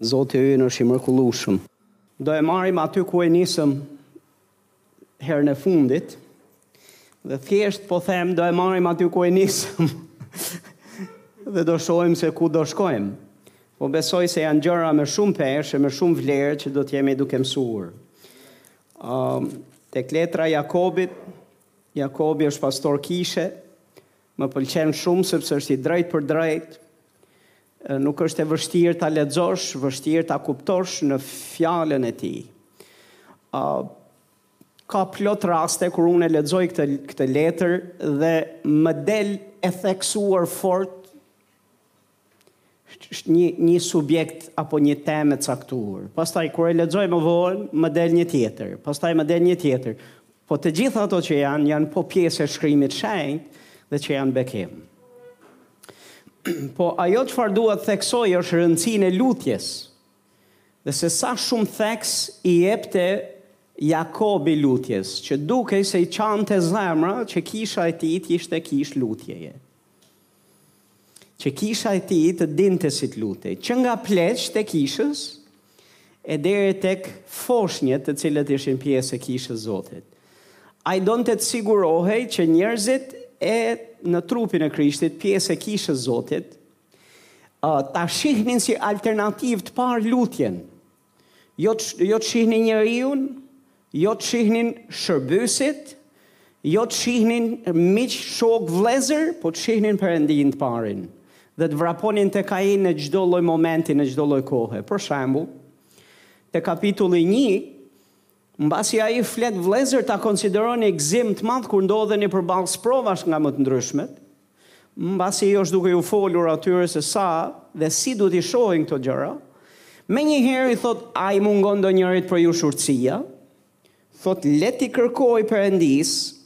Zoti ynë është i mrekullueshëm. Do e marrim aty ku e nisëm herën e fundit. Dhe thjesht po them do e marrim aty ku e nisëm. dhe do shohim se ku do shkojmë. Po besoj se janë gjëra me shumë peshë e me shumë vlerë që do të jemi duke mësuar. Ëm tek letra e Jakobit Jakobi është pastor kishe, më pëlqen shumë sepse është i drejtpërdrejtë, nuk është e vështirë ta lexosh, vështirë ta kuptosh në fjalën e tij. Ë uh, ka plot raste kur unë lexoj këtë këtë letër dhe më del e theksuar fort Një një subjekt apo një temë e caktuar. Pastaj kur e lexoj më vonë, më del një tjetër, pastaj më del një tjetër. Po të gjitha ato që janë, janë po pjesë e shkrimit të shenjtë dhe që janë bekim. Po ajo çfarë dua të theksoj është rëndësinë e lutjes. Dhe se sa shumë theks i jepte Jakobi lutjes, që dukej se i qante zemra që kisha e tij të ishte kishë lutjeje. Që kisha e tij të dinte si të lutej, që nga pleqtë e kishës e deri tek foshnjët të cilët ishin pjesë e kishës Zotit. Ai donte të sigurohej që njerëzit e në trupin e Krishtit, pjesë e kishës Zotit, ta shihnin si alternativë të parë lutjen, Jo të jo të shihnin njeriun, jo të shihnin shërbesit, jo të shihnin miq, shokë, vëllezër, po të shihnin Perëndinë të parin dhe të vraponin tek ai në çdo lloj momenti, në çdo lloj kohe. Për shembull, te kapitulli 1 Mbasi ai flet vëllezër ta konsideroni gëzim të madh kur ndodheni përballë sprovash nga më të ndryshmet, mbasi iu është duke iu folur atyre se sa dhe si duhet i shohin këto gjëra, menjëherë i thotë a i mungon ndonjërit prej jush urtësia, thotë le t'i kërkojë Perëndisë,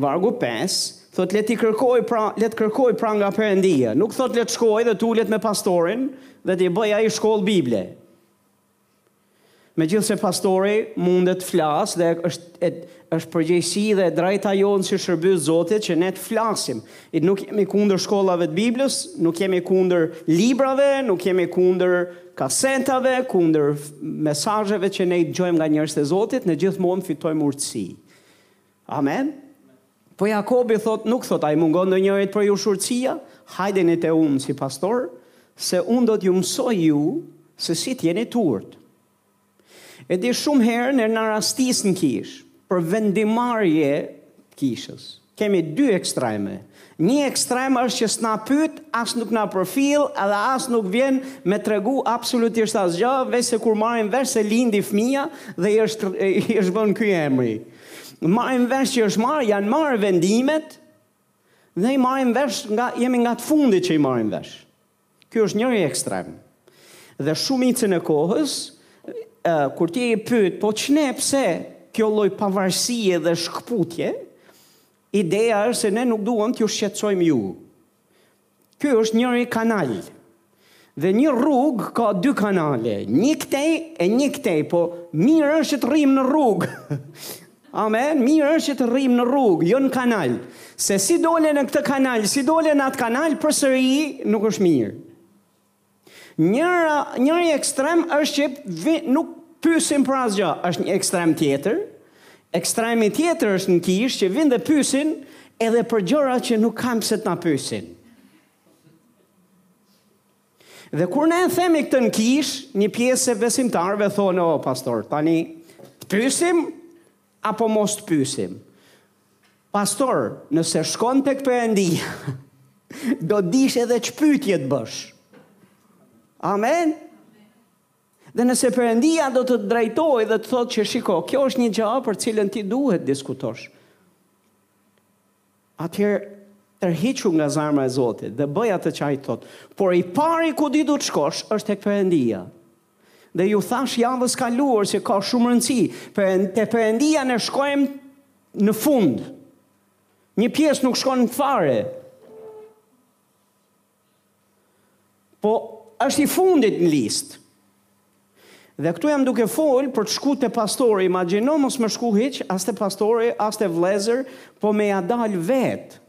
Vargu pesë, thotë le t'i kërkojë pra, le të kërkojë pra nga Perëndia. Nuk thotë le të shkojë dhe të ulet me pastorin dhe t'i bëjë ai shkollë Bible. Megjithëse pastori mundet të flasë dhe është është përgjegjësi dhe e drejta jonë si shërbes Zotit që ne të flasim. I nuk jemi kundër shkollave të Biblës, nuk jemi kundër librave, nuk jemi kundër kasetave, kundër mesazheve që ne i dëgjojmë nga njerëzit e Zotit, ne gjithmonë fitojmë urtësi. Amen? Po Jakobi thotë, nuk thotë, a i mungon ndonjërit prej jush urtësia? Hajdeni te unë si pastor, se unë do t'ju mësoj ju se si t'jeni t'urtë. E di shumë herë ne na rastis në kishë, për vendimmarrje të kishës. Kemi dy ekstreme, Një ekstrem është që s'na pyet, as nuk na përfill edhe as nuk vjen me tregu absolutisht asgjë, veç se kur marrim vesh se lindi fëmija dhe i është i është vënë ky emri. Marrim vesh që është marrë, janë marrë vendimet dhe i marrim vesh nga jemi nga të fundit që i marrim vesh. Ky është njëri ekstrem. Dhe shumicën e kohës, kur ti i pyet, po ç'ne pse kjo lloj pavarësie dhe shkëputje, ideja është se ne nuk duam t'ju shqetësojmë ju. Ky është njëri kanal. Dhe një rrugë ka dy kanale, një këtej e një këtej, po mirë është që të rrimë në rrugë. Amen, mirë është që të rrimë në rrugë, jo në kanal. Se si dole në këtë kanal, si dole në atë kanal, përsëri nuk është mirë. Njëra, njëri ekstrem është që vi, nuk pysin për asgjë, është një ekstrem tjetër. Ekstremi tjetër është në kish që vijnë dhe pysin edhe për gjëra që nuk kanë pse të na pysin. Dhe kur ne e themi këtë në kishë, një pjesë e besimtarëve thonë, o pastor, tani të pysim apo mos të pysim. Pastor, nëse shkon tek Perëndia, do dish edhe ç'pyetje të bësh. Amen. Dhe nëse Perëndia do të të drejtojë dhe të thotë që shiko, kjo është një gjë për cilën ti duhet diskutosh. Atëherë tërhiqu nga zemra e Zotit dhe bëj atë që Ai thotë. Por i pari ku ti du të shkosh është tek Perëndia. Dhe ju thashë javës kaluar se ka shumë rëndësi, te Perëndia ne shkojmë në fund. Një pjesë nuk shkon fare. Po është i fundit në listë. Dhe këtu jam duke fol për të shku te pastori, imagjino mos me shku hiç as te pastori, as te vëllezër, po me ia dal vetë.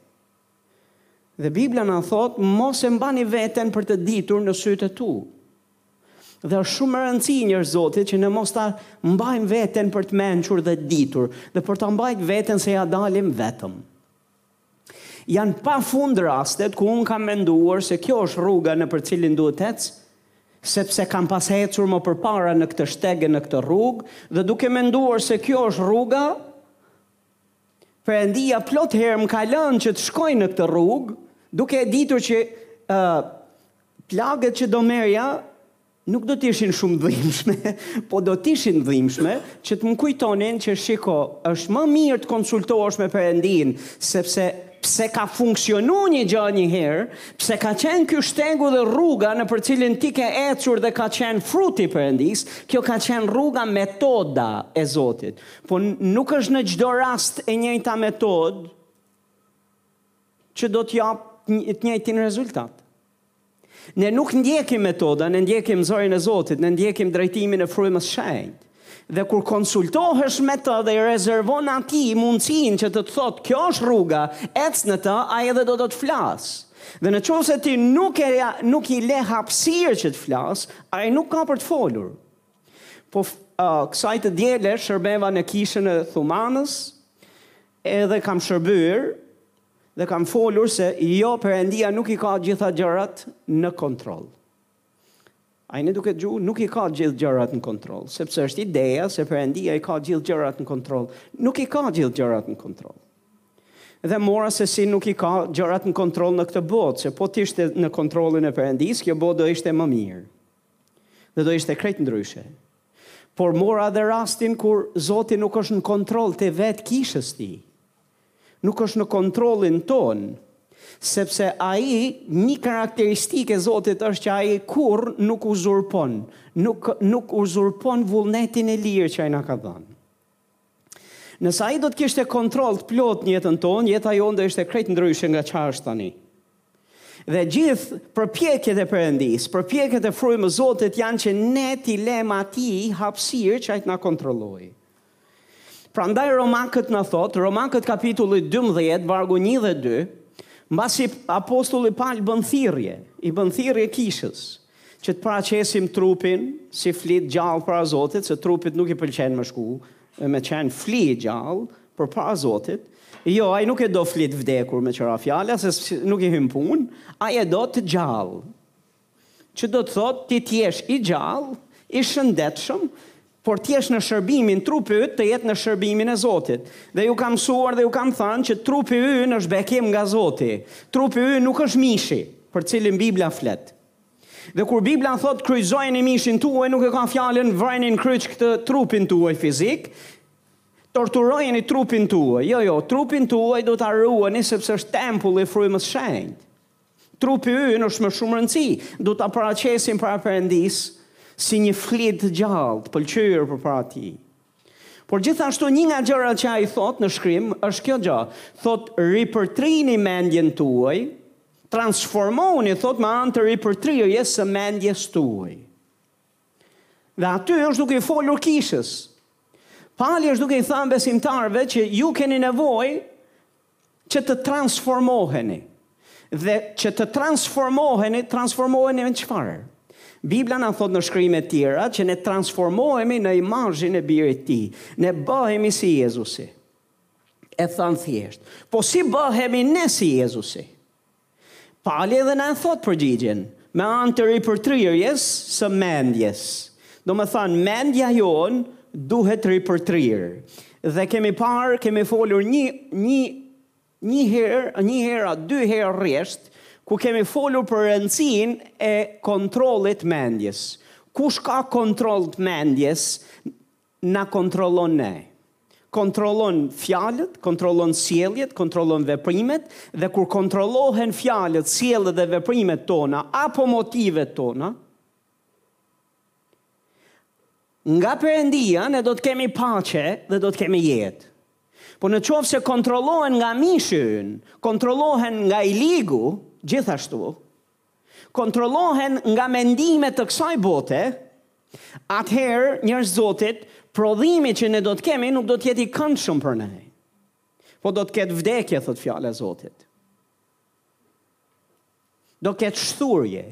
Dhe Bibla na thotë, mos e mbani veten për të ditur në sytë e tu. Dhe është shumë me rëndësi njerëz Zoti që ne mos ta mbajmë veten për të mençur dhe ditur, dhe për ta mbajt veten se ia dalim vetëm. Janë pafund rastet ku unë kam menduar se kjo është rruga nëpër cilën duhet t'ec, sepse kam pas ecur më përpara në këtë shteg e në këtë rrugë dhe duke menduar se kjo është rruga, Perëndia plot herë më ka lënë që të shkoj në këtë rrugë, duke e ditur që ë plagët që do merrja, Nuk do të ishin shumë dhimbshme, po do të ishin dhimbshme që të më kujtonin që shiko, është më mirë të konsultohesh me Perëndinë, sepse pse ka funksionuar një gjë një herë, pse ka qenë ky shtegu dhe rruga nëpër cilën ti ke ecur dhe ka qenë frut i Perëndisë, kjo ka qenë rruga, metoda e Zotit. Po nuk është në çdo rast e njëjta metodë që do të japë të njëjtin rezultat. Ne nuk ndjekim metoda, ne ndjekim zërin e Zotit, ne ndjekim drejtimin e frymës shenjtë. Dhe kur konsultohesh me të dhe i rezervon atij mundësinë që të të thotë, kjo është rruga, ec në të, ai edhe do të të flasë. Dhe në qoftë se ti nuk, e, nuk i le hapësirë që të flasë, ai nuk ka për të folur. Po uh, kësaj të diele shërbeva në kishën e Thumanës, edhe kam shërbyer, Dhe kam folur se jo Perëndia nuk i ka gjitha gjërat në kontroll. Ai në dukje nuk i ka gjithë gjërat në kontroll, sepse është ideja se Perëndia i ka gjithë gjërat në kontroll. Nuk i ka gjithë gjërat në kontroll dhe mora se si nuk i ka gjërat në kontroll në këtë botë, se po të ishte në kontrollin e Perëndisë, kjo botë do ishte më mirë. Dhe do ishte krejt ndryshe. Por mora dhe rastin kur Zoti nuk është në kontroll të vetë kishës tij. Nuk është në kontrollin tonë, sepse ai, një karakteristikë e Zotit është që ai kurrë nuk uzurpon, nuk, nuk uzurpon vullnetin e lirë që ai na ka dhënë. Nëse ai do të kishte kontroll të plotë në jetën tonë, jeta jonë do ishte krejt ndryshe nga çfarë është tani. Dhe gjithë përpjekjet e Perëndisë, përpjekjet e frymës Zotit janë që ne t'i lëmë atij hapësirë që ai të na kontrollojë. Prandaj Romakët na thotë, Romakët kapitulli dymbëdhjetë, vargu një dhe dy, mbasi apostulli Pal bën thirrje, i bën thirrje kishës, që të paraqesim trupin si fli të gjallë para Zotit, se trupit nuk i pëlqen me shku, e me qenë fli i gjallë përpara Zotit, jo, ai nuk e do fli të vdekur me qëra fjala, se nuk i hyn punë, ai e do të gjallë. Që do të thotë ti të jesh i gjallë, i shëndetshëm, por të jesh në shërbimin, trupi yt të jetë në shërbimin e Zotit. Dhe ju kam mësuar dhe ju kam thënë që trupi ynë është bekim nga Zoti. Trupi ynë nuk është mishi, për cilin Bibla flet. Dhe kur Bibla thotë kryqëzojeni mishin tuaj, nuk e ka fjalën vëreni në kryq këtë trupin tuaj fizik, torturojeni trupin tuaj. Jo, jo, trupin tuaj do ta ruani sepse është tempulli i frymës së shenjtë. Trupi ynë është me shumë rëndësi. Duhet ta paraqesim para Perëndisë si një fli të gjallë, të pëlqyer përpara Tij. Por gjithashtu një nga gjërat që ai thotë në shkrim është kjo gjë, thotë ripërtrini mendjen tuaj, transformohuni thotë me anë të ripërtrirjes së mendjes tuaj. Dhe aty është duke i folur kishës. Pali është duke i thënë besimtarëve që ju keni nevojë Që të transformoheni. Dhe që të transformoheni, transformoheni në çfarë? Bibla na thotë në shkrime të tjera që ne transformohemi në imazhin e Birit të Tij. Ne bëhemi si Jezusi. E thënë thjesht. Po si bëhemi ne si Jezusi? Pali edhe na e thotë përgjigjen, me anë të ripërtrirjes së mendjes. Domethënë, mendja jonë duhet ripërtrirë. Dhe kemi parë, kemi folur një, një, një herë, një herë a dy herë rresht, ku kemi folur për rëndësinë e kontrollit të mendjes. Kush ka kontroll të mendjes, na kontrollon ne. Kontrollon fjalët, kontrollon sjelljet, kontrollon veprimet dhe kur kontrollohen fjalët, sjelljet dhe veprimet tona apo motivet tona, nga Perëndia ne do të kemi paqe dhe do të kemi jetë. Po në qoftë se kontrollohen nga mishi ynë, kontrollohen nga i ligu, gjithashtu, kontrollohen nga mendime të kësaj bote, atëherë, njerëz Zotit, prodhimi që ne do të kemi nuk do të jetë i këndshëm për ne. Po do të ketë vdekje, thotë fjala e Zotit. Do ketë shthurje.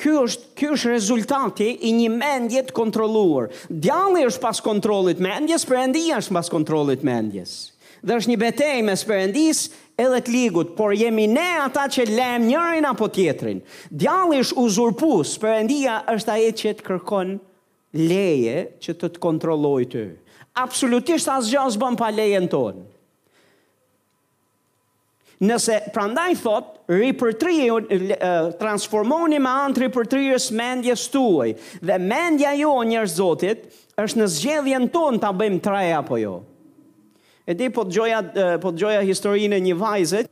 Ky është, ky është rezultati i një mendje të kontrolluar. Djalli është pas kontrollit mendjes, Perëndia është pas kontrollit mendjes. Dhe është një betejë mes Perëndisë edhe të ligut, por jemi ne ata që lemë njërin apo tjetrin. Djalli është uzurpues, Perëndia është ai që të kërkon leje që të të kontrollojë ty. Absolutisht asgjë s'bën pa lejen tonë. Nëse, prandaj thotë, ripërtriu, transformohuni me anë të ripërtrirjes mendjes tuaj. Dhe mendja jo, o njerëz Zotit, është në zgjedhjen tonë ta bëjmë të re apo jo. E di po dëgjoja po dëgjoja historinë e një vajze,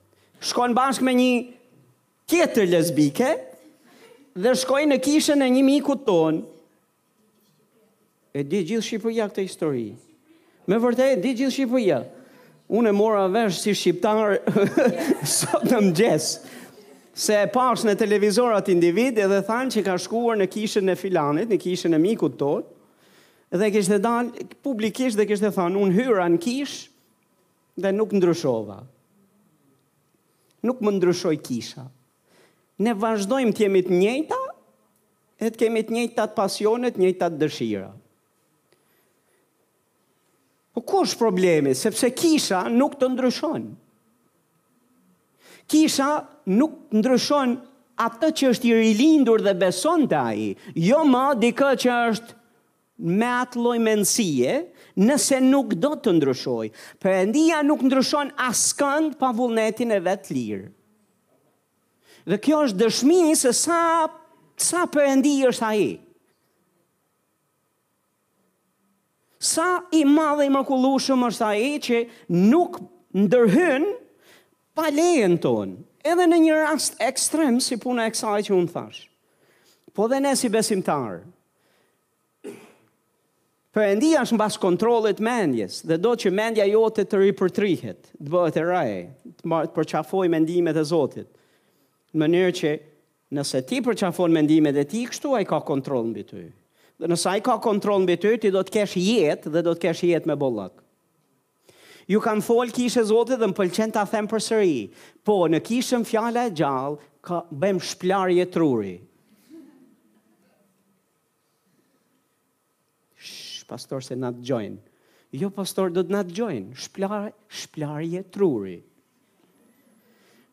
shkon bashkë me një tjetër lesbike dhe shkojnë në kishën e një mikut tonë. E di gjithë Shqipëria këtë histori. Me vërtet, e di gjithë Shqipëria. Unë e mora vesh si shqiptar sot në mëngjes. Se e pashë në televizor atë individ edhe thanë që ka shkuar në kishën e filanit, në kishën e mikut tonë, dhe kishte dalë publikisht dhe kishte thanë, unë hyra në kishë dhe nuk ndryshova. Nuk më ndryshoi kisha. Ne vazhdojmë të jemi të njëjta, e të kemi të njëjtat pasione, të njëjtat dëshira. Po ku është problemi? Sepse kisha nuk të ndryshon. Kisha nuk të ndryshon atë që është i rilindur dhe beson te ai, jo më dikë që është me atë lloj mendësie, nëse nuk do të ndryshojë. Perëndia nuk ndryshon askënd pa vullnetin e vet të lirë. Dhe kjo është dëshmi se sa sa perëndi është ai. Sa i madh e i mrekullueshëm është ai që nuk ndërhyn pa lejen tonë, edhe në një rast ekstrem si puna e kësaj që unë thashë. Po dhe ne si besimtarë, Perëndia është mbas kontrollit të mendjes dhe do që mendja jote të ripërtrihet, të bëhet e re, të, marë, të përqafojë mendimet e Zotit. Në mënyrë që nëse ti përqafon mendimet e tij, kështu ai ka kontroll mbi ty. Dhe nëse ai ka kontroll mbi ty, ti do të kesh jetë dhe do të kesh jetë me bollëk. Ju kam fol kishë e Zotit dhe më pëlqen t'jua them përsëri. Po, në kishën fjala e gjallë bëjmë shplarje truri. Shh, pastor se na dëgjojnë. Jo pastor, do të na dëgjojnë. Shplar, shplarje truri.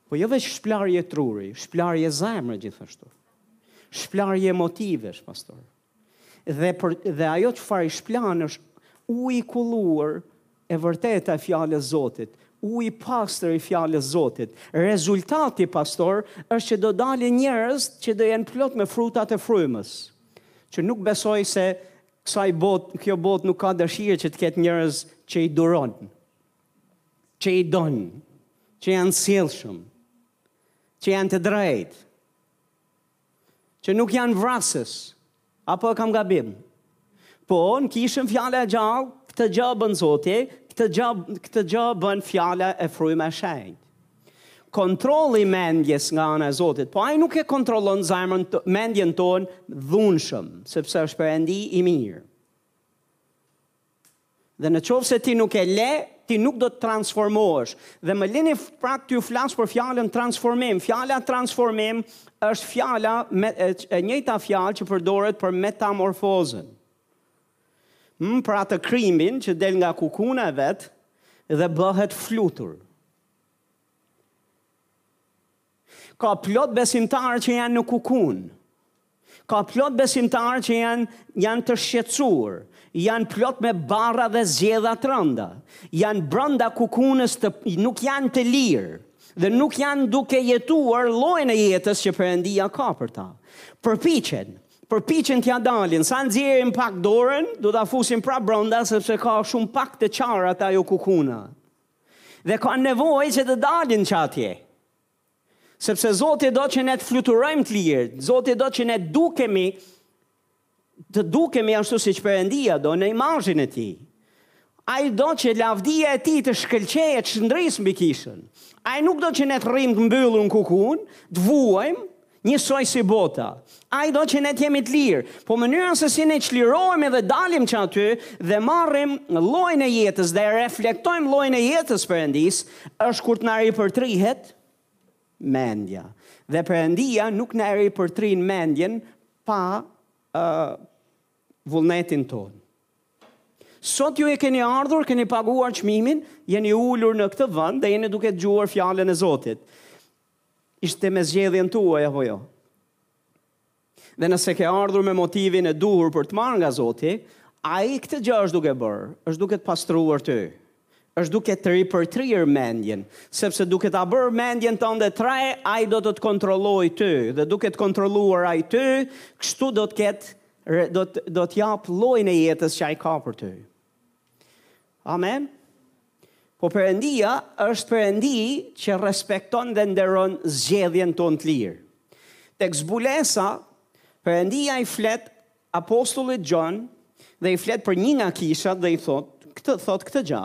Po jo veç shplarje truri, shplarje zemre gjithashtu. Shplarje motivesh, pastor. Dhe për dhe ajo çfarë i shplan është uji i kulluar E vërteta e fjalës Zotit. Uji i pastër i fjalës Zotit. Rezultati, pastor, është që do dalin njerëz që do jenë plot me frutat e frymës. Që nuk besoj se kësaj bote, kjo botë nuk ka dëshirë që të ketë njerëz që i duron, që i donë, që janë të sjellshëm, që janë të drejtë. që nuk janë vrasës, apo e kam gabim? Po, në kishën fjala e gjallë, këtë gjë bën Zoti, këtë gjë këtë gjë bën fjala e fryma e shenjtë. Kontrolli i mendjes nga ana e Zotit, po ai nuk e kontrollon zemrën, mendjen tonë dhunshëm, sepse është Perëndi i mirë. Dhe në qoftë se ti nuk e le, ti nuk do të transformohesh. Dhe më lini pra t'ju flas për fjalën transformim. Fjala transformim është fjala me, e, e njëjta fjalë që përdoret për metamorfozën. Më për atë krimbin që del nga kukuna e vet dhe bëhet flutur. Ka plot besimtarë që janë në kukunë. Ka plot besimtarë që janë janë të shqetësuar, janë plot me barra dhe zgjedha të rënda. Janë brenda kukunës të nuk janë të lirë dhe nuk janë duke jetuar llojin e jetës që Perëndia ka për ta. Përpiqen, përpiqen t'ia dalin, sa nxjerrin pak dorën, do ta fusin prapë brenda sepse ka shumë pak të çarat ajo kukuna. Dhe kanë nevojë që të dalin që atje. Sepse Zoti do që ne të fluturojmë të lirë, Zoti do që ne t'dukemi të dukemi ashtu siç Perëndia do në imazhin e tij. Ai do që lavdia e tij të shkëlqejë e të shndrisë mbi kishën. Ai nuk do që ne të rrimë të mbyllur në kukunë, të vuajmë, Njësoj si bota. Ai do që ne të jemi të lirë, po mënyra se si ne çlirohemi dhe dalim që aty dhe marrim llojin e jetës dhe e reflektojmë llojin e jetës së Perëndisë, është kur të na ripërtrihet mendja. Dhe Perëndia nuk na e ripërtrin mendjen pa uh, vullnetin tonë. Sot ju keni ardhur, keni paguar çmimin, jeni ulur në këtë vend dhe jeni duke dëgjuar fjalën e Zotit. Ishte me zgjedhjen tuaj apo jo? Dhe nëse ke ardhur me motivin e duhur për të marrë nga Zoti, ai këtë gjë është duke bërë, është duke të pastruar ty. Është duke të ripërtrirë mendjen, sepse duke ta bërë mendjen tënde të re, ai do të të kontrollojë ty dhe duke të kontrolluar ai ty, kështu do të ketë do të do të japë llojin e jetës që ai ka për ty. Amen. Po Perëndia është Perëndi që respekton dhe nderon zgjedhjen tonë të lirë. Tek zbulesa, Perëndia i flet apostullit Gjon dhe i flet për një nga kishat dhe i thotë, thotë këtë gjë,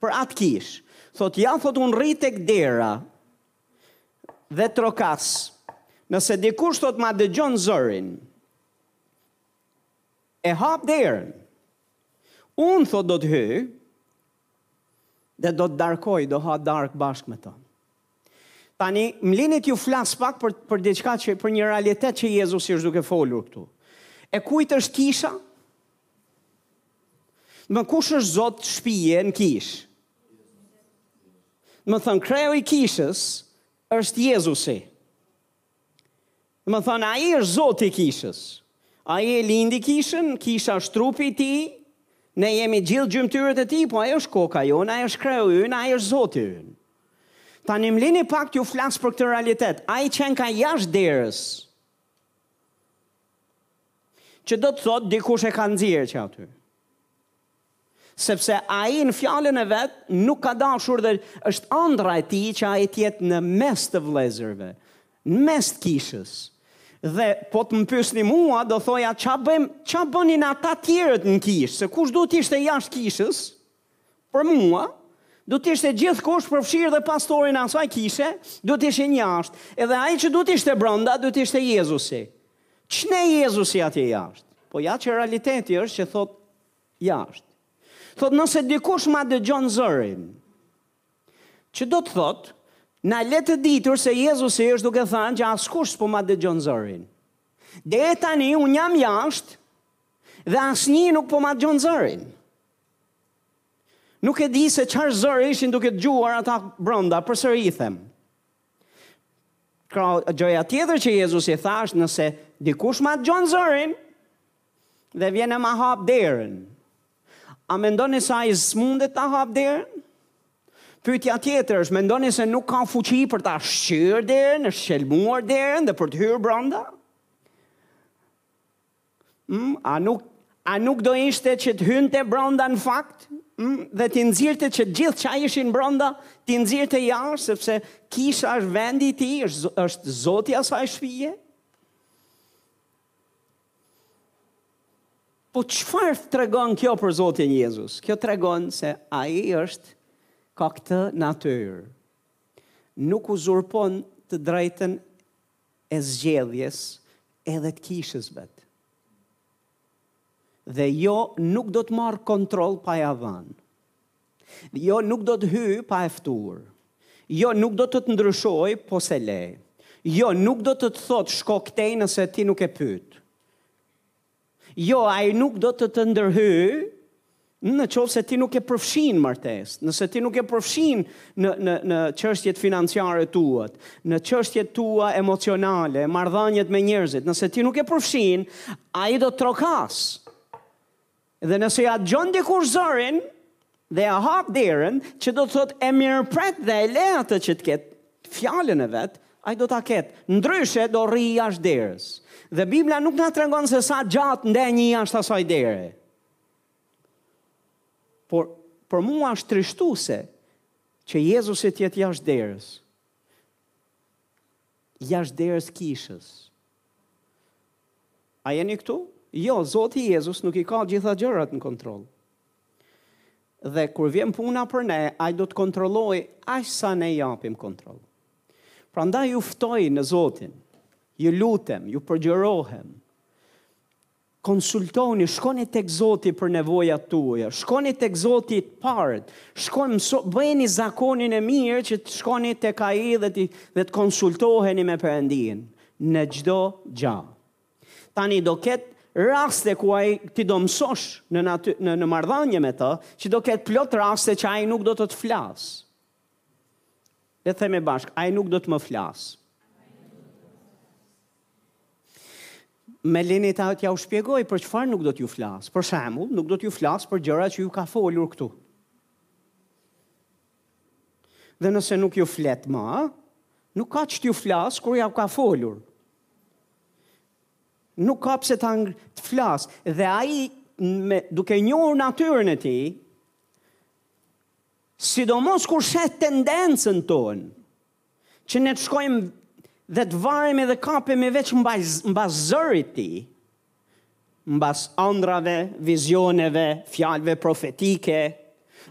për atë kishë, thotë ja thotë unë rri tek dera dhe trokas, nëse dikush thotë ma dëgjon zërin, E hap derën. Unë thotë do të hyj dhe do të darkoj, do ha darkë bashkë me të. Tani, më lini t'ju flas pak për, për diçka që, për një realitet që Jezusi është duke folur këtu. E kujt është kisha? Më kush është zot shpije në kishë? Domethënë, kreu i kishës është Jezusi. Domethënë, ai është zoti i kishës. Ai e lindi kishën, kisha është trupi i tij, ne jemi gjithë gjymtyrët e tij, po ai është koka jonë, ai është kreu ynë, ai është zoti ynë. Tani më lini pak t'ju flas për këtë realitet. Ai qenka jashtë derës. Që do të thotë dikush e ka nxjerrë që aty. Sepse ai në fjalën e vet nuk ka dashur dhe është andrra e tij që ai të jetë në mes të vëllezërve, në mes të kishës. Dhe po të më pyesni mua, do thoja ça bëjmë, ça bënin ata të tjerët në kishë, se kush duhet të ishte jashtë kishës, për mua, duhet të ishte gjithkush përfshirë dhe pastorin e asaj kishe, duhet të ishin jashtë, edhe ai që duhet të ishte brenda, duhet të ishte Jezusi. Ç'ne Jezusi atje jashtë? Po ja që realiteti është që thotë jashtë. Thotë nëse dikush ma dëgjon zërin, që do të thotë, na le të ditur se Jezusi është duke thanë që askush s'po ma dëgjon zërin. Deri tani unë jam jashtë dhe asnjë nuk po ma dëgjon zërin. Nuk e di se çfarë zëri ishin duke dëgjuar ata brenda, përsëri them. Pra, gjëja tjetër që Jezusi tha është nëse dikush ma dëgjon zërin, Dhe vjen e ma hap derën. A mendoni se ai s'mundet ta hap derën? Pyetja tjetër është, mendoni se nuk ka fuqi për ta shqyer derën, e shqelmuar derën dhe për të hyrë brenda? Mm, a nuk a nuk do ishte që të hynte brenda në fakt? Mm, dhe t'i nxirrte që gjithë ça ishin brenda, t'i nxirrte jashtë sepse kisha është vendi i tij, është është zoti i asaj shtëpie. Po çfarë tregon kjo për Zotin Jezus? Kjo tregon se ai është ka këtë natyrë. Nuk uzurpon të drejtën e zgjedhjes edhe të kishës vet. Dhe jo nuk do të marrë kontroll pa ia dhanë. Jo nuk do të hyjë pa e ftuar. Jo nuk do të të ndryshojë po s'e le. Jo nuk do të të thotë shko këtej nëse ti nuk e pyet. Jo ai nuk do të të ndërhyjë në qoftë se ti nuk e përfshin në martesë, nëse ti nuk e përfshin në, në, në çështjet financiare tuat, në çështjet tua emocionale, marrëdhaniet me njerëzit, nëse ti nuk e përfshin, ai do të trokasë. Dhe nëse ia dëgjon dikush zërin dhe ia hap derën, që do të thotë e mirëpret dhe e le atë që të ketë fjalën e vet, ai do ta ketë. Ndryshe do rri jashtë derës. Dhe Bibla nuk na tregon se sa gjatë ndenji jashtë asaj dere. Por për mua është trishtuese që Jezusi të jetë jashtë derës. Jashtë derës kishës. A jeni këtu? Jo, Zoti Jezus nuk i ka gjitha gjërat në kontroll. Dhe kur vjen puna për ne, ai do të kontrolloj aq sa ne japim kontroll. Prandaj ju ftoj në Zotin, ju lutem, ju përgjërohem, Konsultoni, shkoni tek Zoti për nevojat tuaja, shkoni tek Zoti të parët, shkoni mëso, bëjeni zakonin e mirë që të shkoni tek Ai dhe të, dhe të konsultoheni me Perëndinë në çdo gjë. Tani do ketë raste ku Ai ti do mësosh në, naty, në, në marrëdhënie me Të, që do ketë plot raste që Ai nuk do të të flasë. Le të themi bashkë, ai nuk do të më flas. Më lini ta t'jua shpjegoj për çfarë nuk do t'ju flas. Për shembull, nuk do t'ju flas për gjëra që ju ka folur këtu. Dhe nëse nuk ju flet më, nuk ka që t'ju flas kur jua ka folur. Nuk ka pse ta të flas dhe ai me duke njohur natyrën e tij, Sidomos kur sheh tendencën tonë, që ne të shkojmë dhe të varemi dhe kapemi veç mbas zërit të tij, mbas ëndrrave, vizioneve, fjalëve profetike,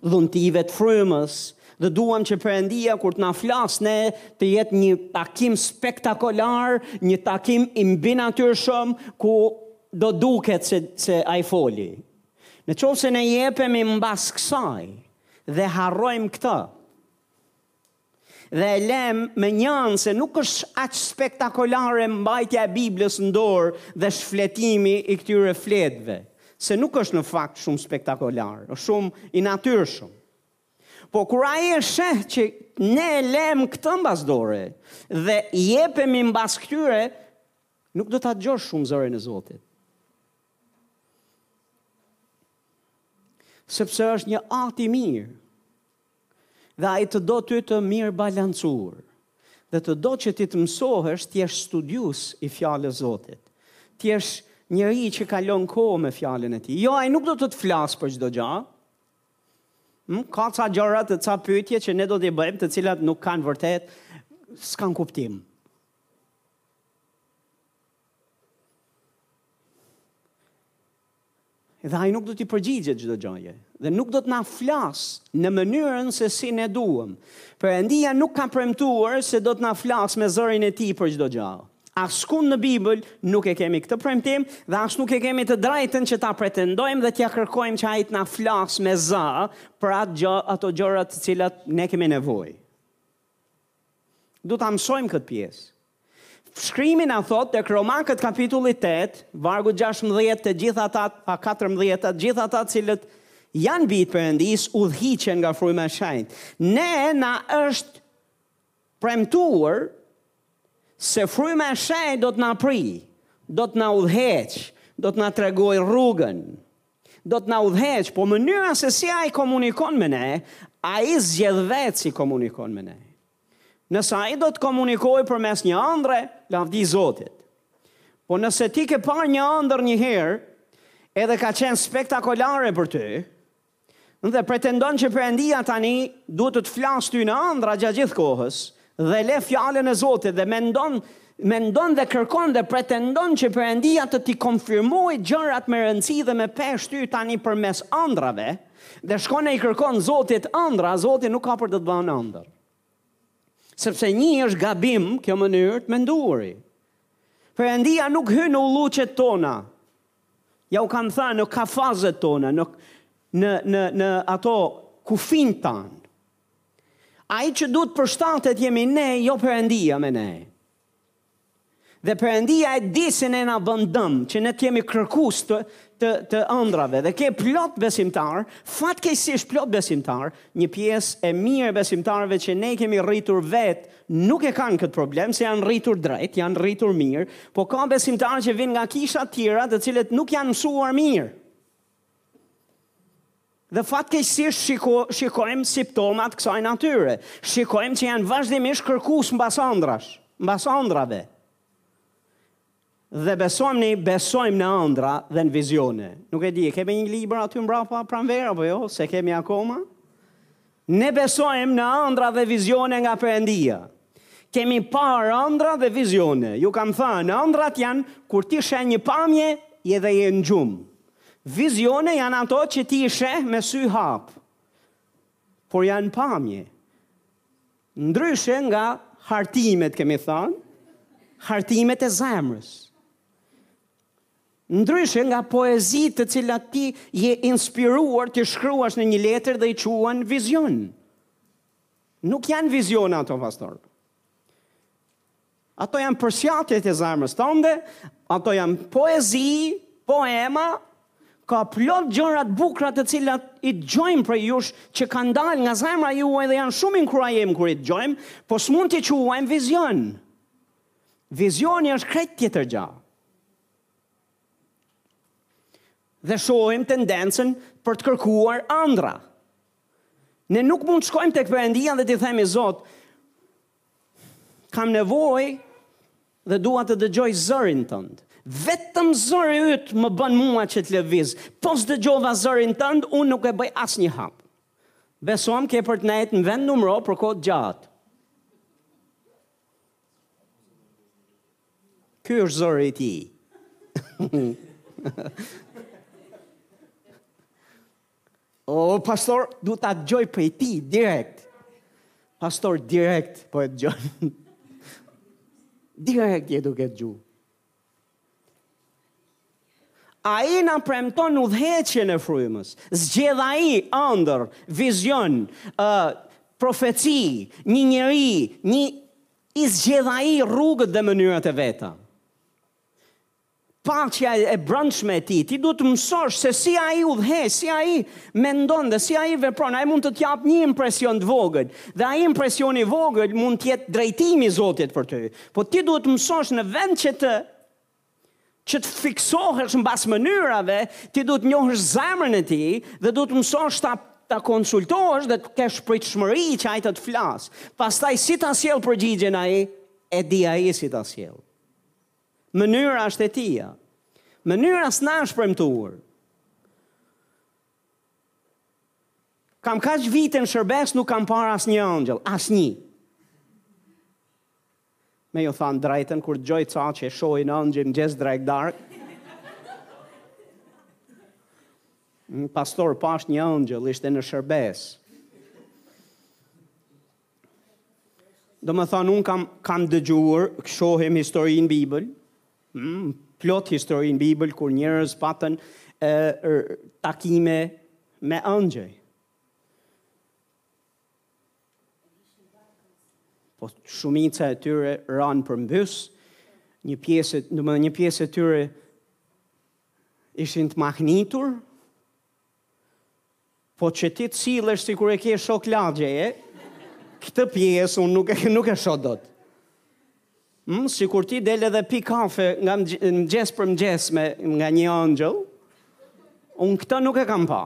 dhuntive të frymës, dhe duam që Perëndia kur të na flasë ne të jetë një takim spektakolar, një takim i mbinatyrshëm ku do duket se ai foli. Në qoftë se ne jepemi mbas kësaj dhe harrojmë këtë, dhe e lem me një anë se nuk është aq spektakolare mbajtja e Biblës në dorë dhe shfletimi i këtyre fletëve, se nuk është në fakt shumë spektakolar, është shumë i natyrshëm. Po kur ai e sheh që ne e lem këtë mbas dore dhe jepemi mbas këtyre, nuk do ta dëgjosh shumë zërin e Zotit. Sepse është një at i mirë. Dhe ai të do ty të mirëbalancuar. Dhe të do që ti të mësohesh të jesh studius i fjalës Zotit. Të jesh njeri që kalon kohë me fjalën e tij. Jo, ai nuk do të të flasë për çdo gjë. Hm, ka ca gjëra të ca pyetje që ne do t'i bëjmë, të cilat nuk kanë vërtet s'kan kuptim. Dhe ai nuk do t'i përgjigjet çdo gjëje dhe nuk do të na flas në mënyrën se si ne duam. Perëndia nuk ka premtuar se do të na flas me zërin e tij për çdo gjë. Askund në Bibël nuk e kemi këtë premtim dhe as nuk e kemi të drejtën që ta pretendojmë dhe t'ia kërkojmë që ai të na flas me zë për atë gjë, ato gjëra të cilat ne kemi nevojë. Do ta mësojmë këtë pjesë. Shkrimi na thotë tek Romakët kapitulli 8, vargu 16, të gjithë ata, a 14, të gjithë ata të cilët janë bijtë e Perëndisë, udhëhiqen nga fryma e shenjtë. Ne na është premtuar se fryma e shenjtë do të na prijë, do të na udhëheqë, do të na tregojë rrugën. Do të na udhëheqë, po mënyra se si ai komunikon me ne, ai zgjedh vetë si komunikon me ne. Nëse ai do të komunikojë përmes një andrre, lavdi Zotit. Po nëse ti ke parë një andërr një herë, edhe ka qenë spektakolare për ty, dhe pretendon që Perëndia tani duhet të të flasë ty në andrra gjatë gjithë kohës, dhe le fjalën e Zotit dhe mendon mendon dhe kërkon dhe pretendon që Perëndia të t'i konfirmojë gjërat me rëndësi dhe me peshë ty tani përmes andrrave dhe shkon e i kërkon Zotit andrra, Zoti nuk ka për të të dhanë andërr. Sepse një është gabim kjo mënyrë të menduari. Perëndia nuk hyn në ulluqet tona. Ja u kam thanë në kafazet tona, në në në në ato kufijt tanë. Ai që duhet të përshtatet jemi ne, jo Perëndia me ne. Dhe Perëndia e di se ne na bën dëm, që ne të jemi kërkues të të të ëndrrave dhe ke plot besimtarë, fatkeqësisht plot besimtarë, një pjesë e mirë e besimtarëve që ne kemi rritur vetë, nuk e kanë këtë problem se janë rritur drejt, janë rritur mirë, po ka besimtarë që vijnë nga kisha të tjera, të cilët nuk janë mësuar mirë. Dhe fatkeqësisht shiko, shikojmë simptoma të kësaj natyre. Shikojmë që janë vazhdimisht kërkues mbas ëndrrash, mbas ëndrrave. Dhe besojmë ne, besojmë në ëndrra dhe në vizione. Nuk e di, e kemi një libër aty mbrapa Pranverë apo jo? Se kemi akoma? Ne besojmë në ëndrra dhe vizione nga Perëndia. Kemi parë ëndrra dhe vizione. Ju kam thënë, ëndrrat janë kur ti sheh një pamje je dhe je në gjumë. Vizione janë ato që ti i sheh me sy hap. Por janë pamje. Ndryshe nga hartimet, kemi thënë, hartimet e zemrës. Ndryshe nga poezitë të cilat ti je inspiruar t'i shkruash në një letër dhe i quan vizion. Nuk janë vizion ato pastor. Ato janë përsiatjet e zemrës tënde, ato janë poezi, poema, ka plot gjëra t'bukra të cilat i dëgjojmë prej jush që kanë dalë nga zemra juaj dhe janë shumë inkurajim kur i dëgjojmë, po s'mund t'i quajmë vizion. Vizioni është krejt tjetër gja. Dhe shohim tendencën për të kërkuar andrra. Ne nuk mund të shkojmë tek Perëndia dhe t'i themi Zot, kam nevojë dhe dua të dëgjoj zërin tënd. Vetëm zëri yt më bën mua që të lëviz. Po s'dëgjova zërin tënd, unë nuk e bëj asnjë hap. Besom ke për të nejtë në vend numëro për kohë të gjatë. Ky është zëri i tij. o pastor, du ta dëgjoj prej tij direkt. Pastor direkt po e dëgjon. direkt je duke dëgjuar. Ai na premton udhëheqjen e frymës. Zgjedh ai andërr, vizion, ë, profeci, një njeri, një i zgjedh ai rrugët dhe mënyrat e veta. Paqja e brendshme e tij, ti duhet të mësosh se si ai udhëheq, si ai mendon dhe si ai vepron. Ai mund të të japë një impresion të vogël dhe ai impresioni i vogël mund të jetë drejtimi i Zotit për ty. Po ti duhet të mësosh në vend që të që të fiksohesh mbas mënyrave, ti duhet të njohësh zemrën e tij dhe duhet të mësosh të të konsultohesh dhe të kesh pritshmëri që ai të të flasë. Pastaj si ta sjell përgjigjen ai, e di ai si ta sjell. Mënyra është e tija. Mënyra s'na asht premtu. Kam kaq vite në shërbesë, nuk kam parë asnjë ëngjëll, asnjë. Me ju thanë drejtën, kur dëgjoj ca që shohin ëngjëj mëngjes drekë darkë, mm, pastor pashë një ëngjëll, ishte në shërbesë. Domethënë, unë kam, kam dëgjuar, shohim histori në Bibël, mm, plot histori në Bibël, kur njerëz patën e, takime me ëngjëj. Po shumica e tyre ranë përmbys, një pjesë, edhe një pjesë e tyre ishin të mahnitur, po që ti të sillesh sikur e ke shok lagje, e? Këtë pjesë unë nuk e, nuk e shoh dot. Mm, sikur ti del edhe pi kafe nga mëngjes për mëngjes me, nga një angjëll, unë këto nuk e kam pa.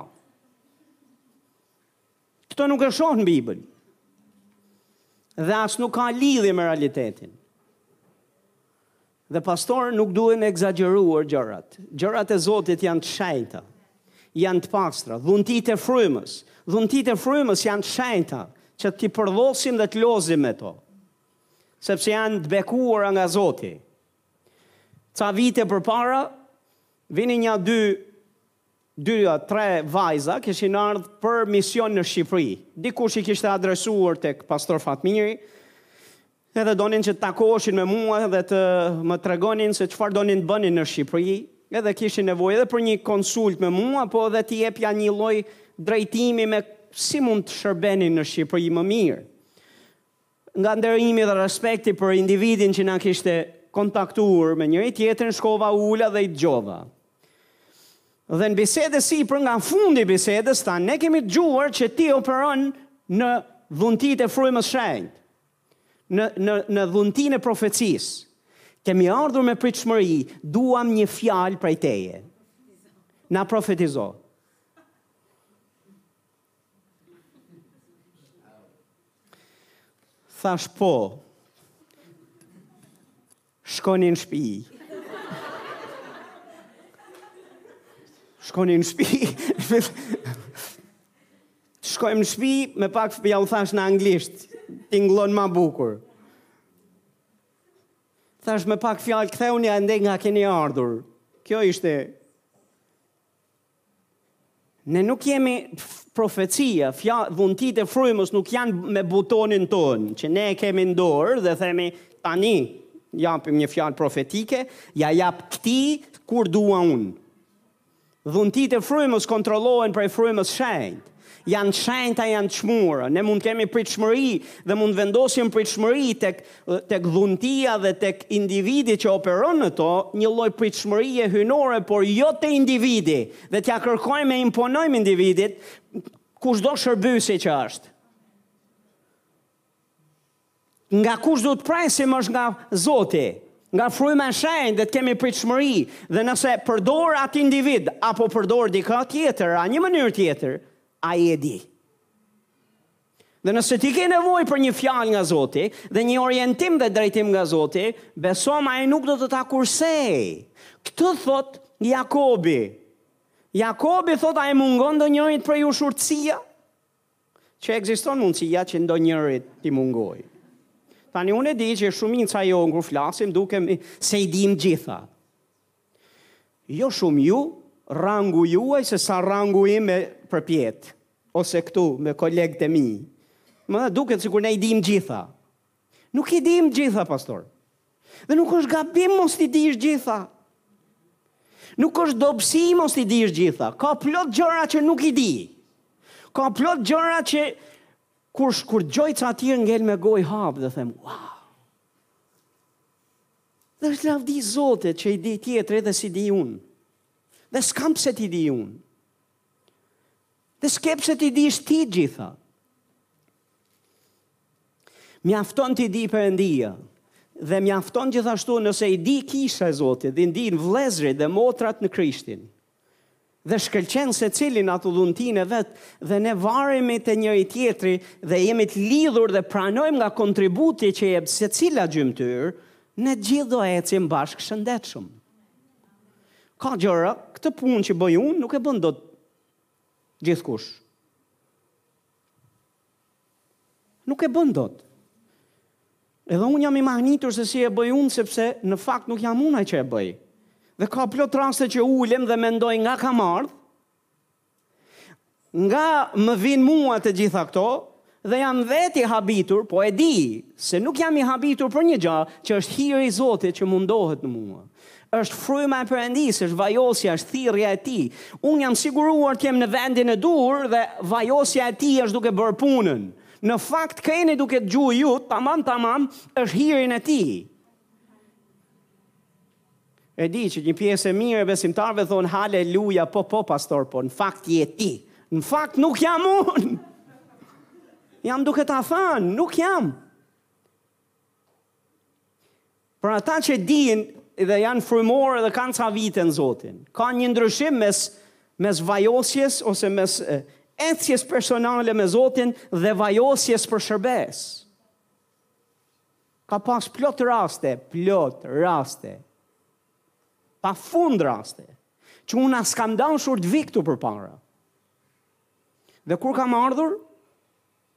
Këto nuk i shoh në Bibël. Dhe as nuk ka lidhje me realitetin. Dhe pastaj nuk duhen ekzagjeruar gjërat. Gjërat e Zotit janë të shenjta. Janë të pastra. Dhuntitë e frymës. Dhuntitë e frymës janë të shenjta. Që t'i përdhosim dhe të lozim me to. Sepse janë të bekuara nga Zoti. Ca vite përpara, vijnë nja dy Dy a tre vajza kishin ardhur për mision në Shqipëri. Dikush i kishte adresuar tek Pastor Fatmiri, edhe donin që të takoheshin me mua dhe të më tregonin se çfarë donin të bënin në Shqipëri, edhe kishin nevojë edhe për një konsultë me mua, po edhe t'i jepja një lloj drejtimi me si mund të shërbenin në Shqipëri më mirë. Nga nderimi dhe respekti për individin që na kishte kontaktuar me njëri-tjetrin, shkova u ula dhe i dëgjova. Dhe në bisedë e sipër nga fundi i bisedës thanë, ne kemi dëgjuar që ti operon në dhuntitë e frymës shenjtë, në, në, në dhuntinë e profecisë. Kemi ardhur me pritshmëri, duam një fjalë prej teje. Na profetizo. Thashë po. Shkoni në shpi. Shkoni në shpi. Shkojmë në shpi, me pak, jau thashë në anglisht, tingllon ma bukur. Thashë me pak fjalë, kthehuni andej nga keni ardhur. Kjo ishte Ne nuk jemi profecia, fja, dhuntitë e frymës nuk janë me butonin tonë, që ne e kemi n'dorë dhe themi tani japim një fjalë profetike, ja jap këtij kur dua unë. Dhuntitë e frymës kontrollohen prej frymës shenjtë. Janë të shenjta, janë të çmuara. Ne mund të kemi pritshmëri dhe mund të vendosim pritshmëri tek tek dhuntia dhe tek individi që operon në to, një lloj pritshmërie hyjnore, por jo te individi. Dhe t'ia kërkojmë e imponojmë individit kushdo shërbyesi që është. Nga kush do të presim është nga Zoti, nga fryma e shenjtë dhe të kemi pritshmëri, dhe nëse përdor atë individ apo përdor dikë tjetër, a një mënyrë tjetër, ai e di. Dhe nëse ti ke nevojë për një fjalë nga Zoti dhe një orientim dhe drejtim nga Zoti, besomë ai nuk do të ta kursejë. Këtë thotë Jakobi. Jakobi thotë a i mungon ndonjërit prej jush urtësia? Që ekziston mundësia që ndonjërit t'i mungojë. Tani unë e di që shumica jonë kur flasim dukemi se i dimë të gjitha. Jo shumë ju, rangu juaj se sa rangu im me përpjetë, ose këtu me kolegët e mi. Më duket sikur ne i dimë të gjitha. Nuk i dimë të gjitha, pastor. Dhe nuk është gabim mos t'i dish të gjitha. Nuk është dobësi mos t'i dish të gjitha. Ka plot gjëra që nuk i di. Ka plot gjëra që kur, kur dëgjoj ca të tjerë ngel me gojë hap dhe them, wow. Dhe është lavdi e Zotit që i di tjetri dhe s'i di unë. Dhe s'kam pse t'i di unë. Dhe s'ke pse t'i dish ti të gjitha. Mjafton t'i dijë Perëndia. Dhe mjafton gjithashtu nëse i di kisha e Zotit, dhe i dinë vëllezërit dhe motrat në Krishtin. Dhe shkëlqen secili në atë dhuntinë e vet dhe ne varemi te njëri tjetri dhe jemi të lidhur dhe pranojmë nga kontributi që jep secila gjymtyrë, ne të gjithë do ecim bashkë shëndetshëm. Ka gjëra, këtë punë që bëj unë nuk e bën dot Gjithkush. Nuk e bën dot. Edhe unë jam i mahnitur se si e bëj unë, sepse në fakt nuk jam unë që e bëj. Dhe ka plot raste që ulem dhe mendoj nga kam ardhë, nga më vijnë mua të gjitha këto, Dhe jam vetë i habitur, po e di, se nuk jam i habitur për një gjë, që është hiri i Zotit që mundohet në mua. Është fryma e Perëndisë, është vajosja, është thirrja e Tij. Unë jam siguruar të jem në vendin e duhur dhe vajosja e Tij është duke bërë punën. Në fakt, kë jeni duke dëgjuar ju, tamam, tamam, është hirin e Tij. E di që një pjesë e mirë e besimtarëve thonë haleluja, po po pastor, po në fakt je ti. Në fakt nuk jam unë. Jam duke ta thënë, nuk jam. Për ata që dinë dhe janë frymorë dhe kanë ca vite në Zotin, ka një ndryshim mes mes vajosjes ose mes ecjes personale me Zotin dhe vajosjes për shërbesë. Ka pas plot raste, plot raste, pa fund raste, që unë as kam dashur të vij këtu përpara. Dhe kur kam ardhur,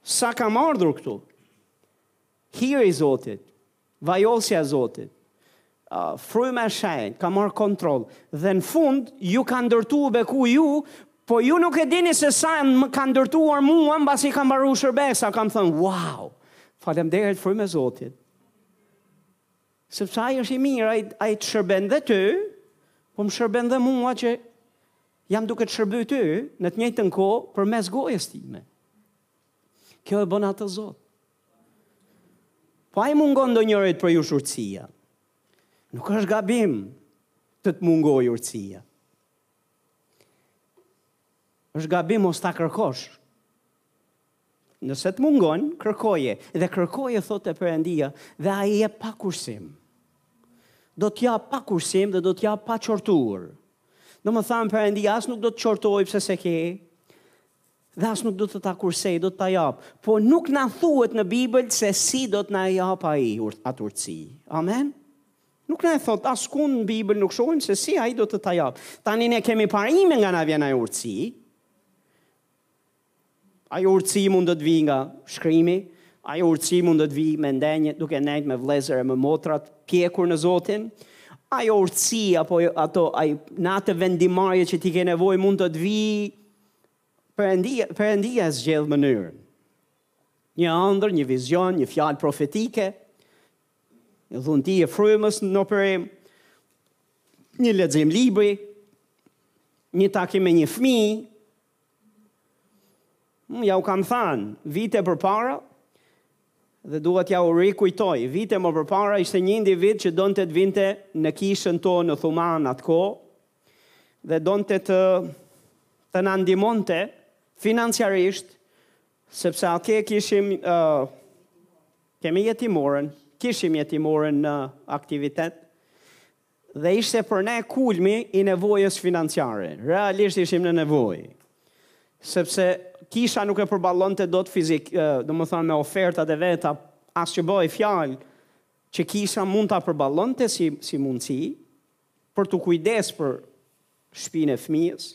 sa kam ardhur këtu, hiri i Zotit, vajosja e Zotit, Fryma e Shenjtë ka marrë kontroll dhe në fund ju ka ndërtuar beku ju, po ju nuk e dini se sa më ka ndërtuar mua, mbasi ka mbaruar shërbesa, kam thënë, wow! Faleminderit Frymë e Zotit. Sepse ai është i mirë, ai ai të shërben dhe ty, po më shërben dhe mua që jam duke të shërby ty në të njëjtën kohë përmes gojës time. Kjo e bën atë Zot. Po a i mungon ndonjërit prej jush urtësia? Nuk është gabim të të mungojë urtësia. Është gabim mos ta kërkosh. Nëse të mungon, kërkoje. Dhe kërkoje, thotë, te Perëndia, dhe ai jep pa kursim. Do ta japë pa kursim dhe do ta japë pa qortu. Domethënë Perëndia as nuk do të të qortojë pse s'e ke. Dhe as nuk do të ta kursejë, do të ta japë. Po nuk na thuhet në Bibël se si do të na e japë ai atë urtësi. Amen? Nuk na e thot as kund në Bibël nuk shohim se si ai do të ta japë. Tani ne kemi parime nga na vjen ai urtësi. Ai urtësi mund të vijë nga shkrimi, ai urtësi mund të vijë me ndenjë, duke nejtë me vëllezër e me motra të pjekur në Zotin. Ai urtësi apo ato ai në atë vendimarrje që ti ke nevojë mund të të vijë Perëndia, Perëndia e zgjedh mënyrën. Një ëndërr, një vizion, një fjalë profetike, një dhunti e frymës në operim, një lexim libri, një takim me një fëmijë. Unë jua kam thënë vite përpara dhe dua t'jua rikujtoj. Vite më përpara ishte një individ që donte të vinte në kishën tonë në Thuman atë kohë, dhe donte të të na ndihmonte financiarisht sepse atje kishim uh, kemi jetimoren, kishim jetimoren në aktivitet dhe ishte për ne kulmi i nevojës financiare. Realisht ishim në nevojë. Sepse kisha nuk e përballonte dot fizik, domethënë me ofertat e veta, as që bëhej fjalë, që kisha mund ta përballonte si, si mundësi, për t'u kujdes për shpinë e fëmijës.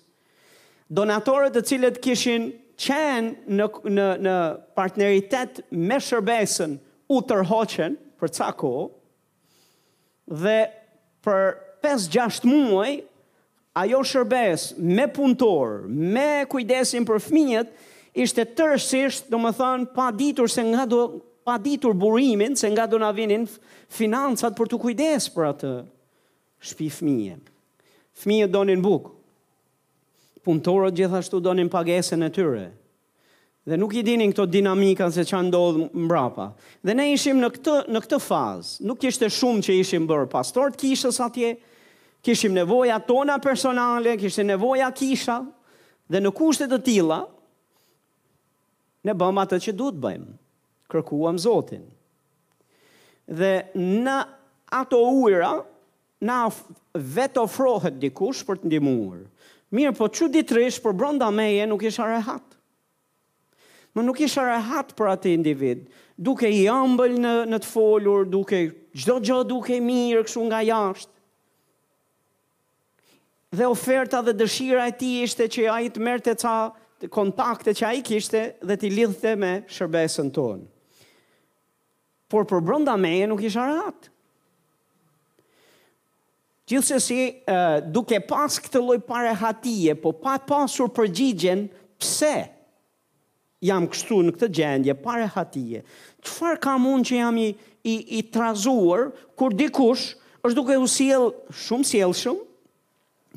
Donatorët të cilët kishin qenë në në në partneritet me shërbesën u tërhoqën për ca kohë dhe për 5-6 muaj ajo shërbesë me punëtor, me kujdesin për fëmijët ishte tërësisht, domethënë, pa ditur se nga do pa ditur burimin se nga do na vinin financat për t'u kujdes për atë shtëpi, fëmijë. Fëmijët donin bukë. Punëtorët gjithashtu donin pagesën e tyre. Dhe nuk i dinin këto dinamika se ça ndodh mbrapa. Dhe ne ishim në këtë në këtë fazë. Nuk kishte shumë që ishim bërë pastorë të kishës atje. Kishim nevoja tona personale, kishte nevoja kisha dhe në kushte të tilla Ne bëmë atë që duhet bëjmë, kërkuam Zotin. Dhe në ato ujra, na vetë ofrohet dikush për të ndihmuar. Mirë, po çuditërisht përbrënda meje nuk isha rehat. Po nuk isha rehat për atë individ, dukej i ëmbël në, në të folur, dukej çdo gjë dukej mirë, kështu nga jashtë. Dhe oferta dhe dëshira e tij ishte që ai të merrte ca kontakte që ai kishte dhe t'i lidhte me shërbesën tonë. Por përbrënda meje nuk isha rehat. Gjithsesi, duke pas këtë lloj parehatie, po pa e pasur përgjigjen pse Jam kështu në këtë gjendje parehatie. Çfarë kam unë që jam i i i trazuar kur dikush është duke u sjell shumë sjellshëm,